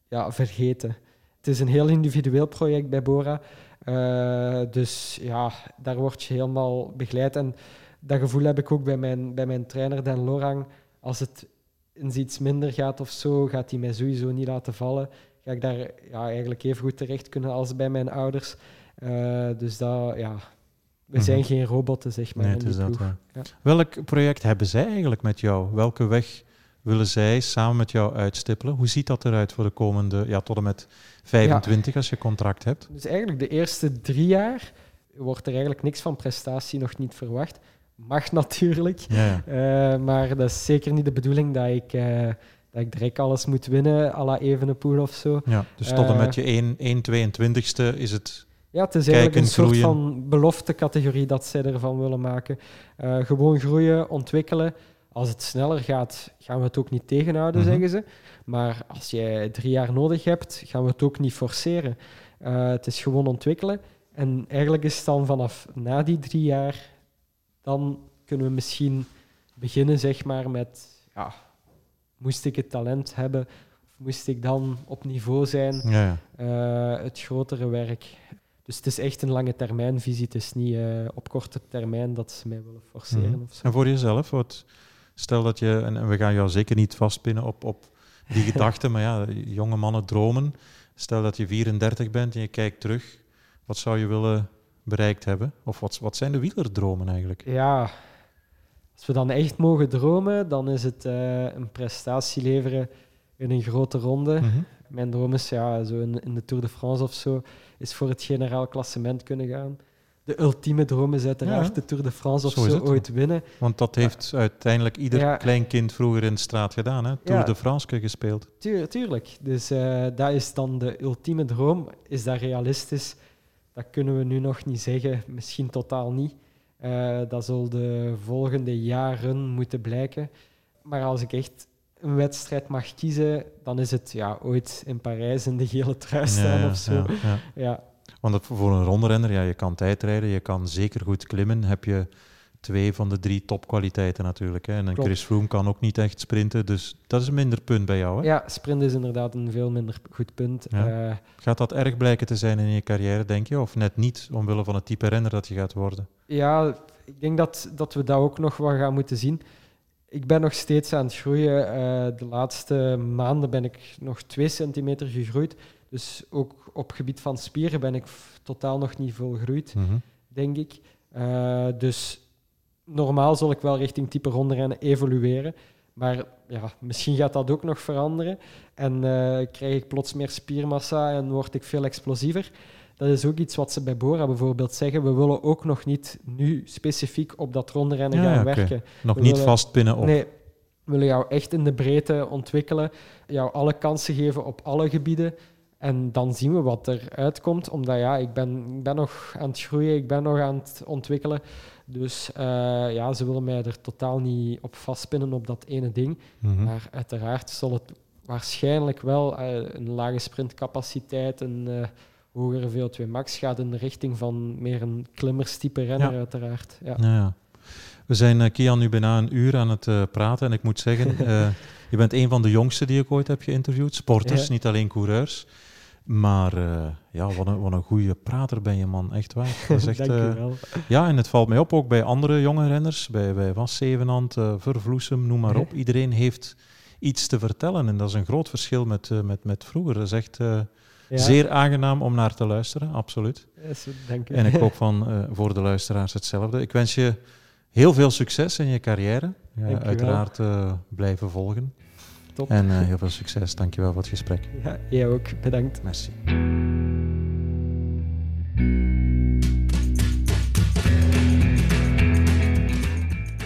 ja, vergeten. Het is een heel individueel project bij Bora. Eh, dus ja, daar word je helemaal begeleid. En dat gevoel heb ik ook bij mijn, bij mijn trainer Dan Lorang. Als het eens iets minder gaat of zo, gaat hij mij sowieso niet laten vallen. Ga ik daar ja, eigenlijk even goed terecht kunnen als bij mijn ouders. Eh, dus dat, ja, we Mhm. zijn geen robotten, zeg maar. Nee, in die dat. ploeg. ja. Ja. Welk project hebben zij eigenlijk met jou? Welke weg willen zij samen met jou uitstippelen? Hoe ziet dat eruit voor de komende, ja, tot en met 25 als je contract hebt? Dus eigenlijk de eerste drie jaar wordt er eigenlijk niks van prestatie nog niet verwacht. Mag natuurlijk, Ja, eh, maar dat is zeker niet de bedoeling dat ik, eh, dat ik direct alles moet winnen, à la Evenepoel of zo. ja. Dus tot en Eh, met je 1, 1 is het... Ja, het is eigenlijk een soort groeien. van beloftecategorie dat zij ervan willen maken. Eh, gewoon groeien, ontwikkelen. Als het sneller gaat, gaan we het ook niet tegenhouden, Mhm. zeggen ze. Maar als jij drie jaar nodig hebt, gaan we het ook niet forceren. Eh, het is gewoon ontwikkelen. En eigenlijk is het dan vanaf na die drie jaar, dan kunnen we misschien beginnen, zeg maar, met, ja, moest ik het talent hebben, of moest ik dan op niveau zijn, Ja, ja. eh, het grotere werk. Dus het is echt een lange termijnvisie. Het is niet eh, op korte termijn dat ze mij willen forceren. Mhm. of zo. En voor jezelf, wat, stel dat je, en, en we gaan jou zeker niet vastpinnen op, op die gedachte, maar ja, jonge mannen dromen. Stel dat je 34 bent en je kijkt terug, wat zou je willen bereikt hebben? Of wat, wat zijn de wielerdromen eigenlijk? Ja, als we dan echt mogen dromen, dan is het eh, een prestatie leveren in een grote ronde. Mhm. Mijn droom is ja, zo in, in de Tour de France of zo, is voor het generaal klassement kunnen gaan. De ultieme droom is uiteraard Ja. de Tour de France of Zo ooit winnen. Want dat heeft uiteindelijk ieder Ja. klein kind vroeger in de straat gedaan, hè? Tour de France gespeeld. Tuur, tuurlijk. Dus eh, dat is dan de ultieme droom. Is dat realistisch? Dat kunnen we nu nog niet zeggen. Misschien totaal niet. Eh, dat zal de volgende jaren moeten blijken. Maar als ik echt een wedstrijd mag kiezen, dan is het ja, ooit in Parijs in de gele trui staan of zo. ja. Want voor een rondrenner, ja, je kan tijdrijden, je kan zeker goed klimmen. Heb je twee van de drie topkwaliteiten natuurlijk. Hè. En een Klopt. Chris Froome kan ook niet echt sprinten, dus dat is een minder punt bij jou. Hè? ja, sprint is inderdaad een veel minder goed punt. Ja. Eh, Gaat dat erg blijken te zijn in je carrière, denk je? Of net niet, omwille van het type renner dat je gaat worden? Ja, ik denk dat, dat we dat ook nog wat gaan moeten zien. Ik ben nog steeds aan het groeien. Eh, de laatste maanden ben ik nog twee centimeter gegroeid. Dus ook op gebied van spieren ben ik totaal nog niet volgroeid, Mhm. denk ik. Eh, dus normaal zal ik wel richting type rondrennen evolueren. Maar ja, misschien gaat dat ook nog veranderen. En eh, krijg ik plots meer spiermassa en word ik veel explosiever. Dat is ook iets wat ze bij Bora bijvoorbeeld zeggen. We willen ook nog niet nu specifiek op dat rondrennen Ja, gaan werken. Nog We niet willen- vastpinnen op. Nee, we willen jou echt in de breedte ontwikkelen. Jou alle kansen geven op alle gebieden. En dan zien we wat er uitkomt. Omdat ja, ik ben, ik ben nog aan het groeien, ik ben nog aan het ontwikkelen. Dus eh, ja, ze willen mij er totaal niet op vastpinnen op dat ene ding. Mhm. Maar uiteraard zal het waarschijnlijk wel een lage sprintcapaciteit, een hogere VO2 max gaat in de richting van meer een klimmerstype renner, uiteraard. Ja. ja. We zijn, Kian, nu bijna een uur aan het praten en ik moet zeggen, je bent een van de jongsten die ik ooit heb geïnterviewd. Sporters, niet alleen coureurs. Maar uh, ja, wat een, wat een goede prater ben je, man. Echt waar. Dat is echt, Dank je eh, ja, en het valt mij op, ook bij andere jonge renners, bij, bij Van Zevenand, uh, Vervloesem, noem maar op. Iedereen heeft iets te vertellen. En dat is een groot verschil met, met, met vroeger. Dat is echt zeer aangenaam om naar te luisteren, absoluut. Yes, dank je. En ik hoop van voor de luisteraars hetzelfde. Ik wens je heel veel succes in je carrière. Ja, uiteraard blijven volgen. Top. En uh, heel veel succes. Dankjewel voor het gesprek. Ja, jij ook. Bedankt. Merci.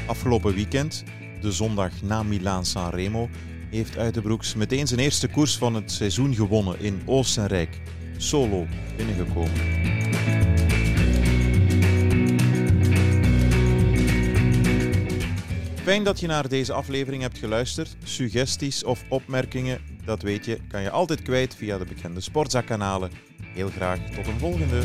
Afgelopen weekend, de zondag na Milaan-San Remo, heeft Uitenbroeks meteen zijn eerste koers van het seizoen gewonnen in Oostenrijk. Solo binnengekomen. Fijn dat je naar deze aflevering hebt geluisterd. Suggesties of opmerkingen, dat weet je, kan je altijd kwijt via de bekende Sportza-kanalen. Heel graag tot een volgende.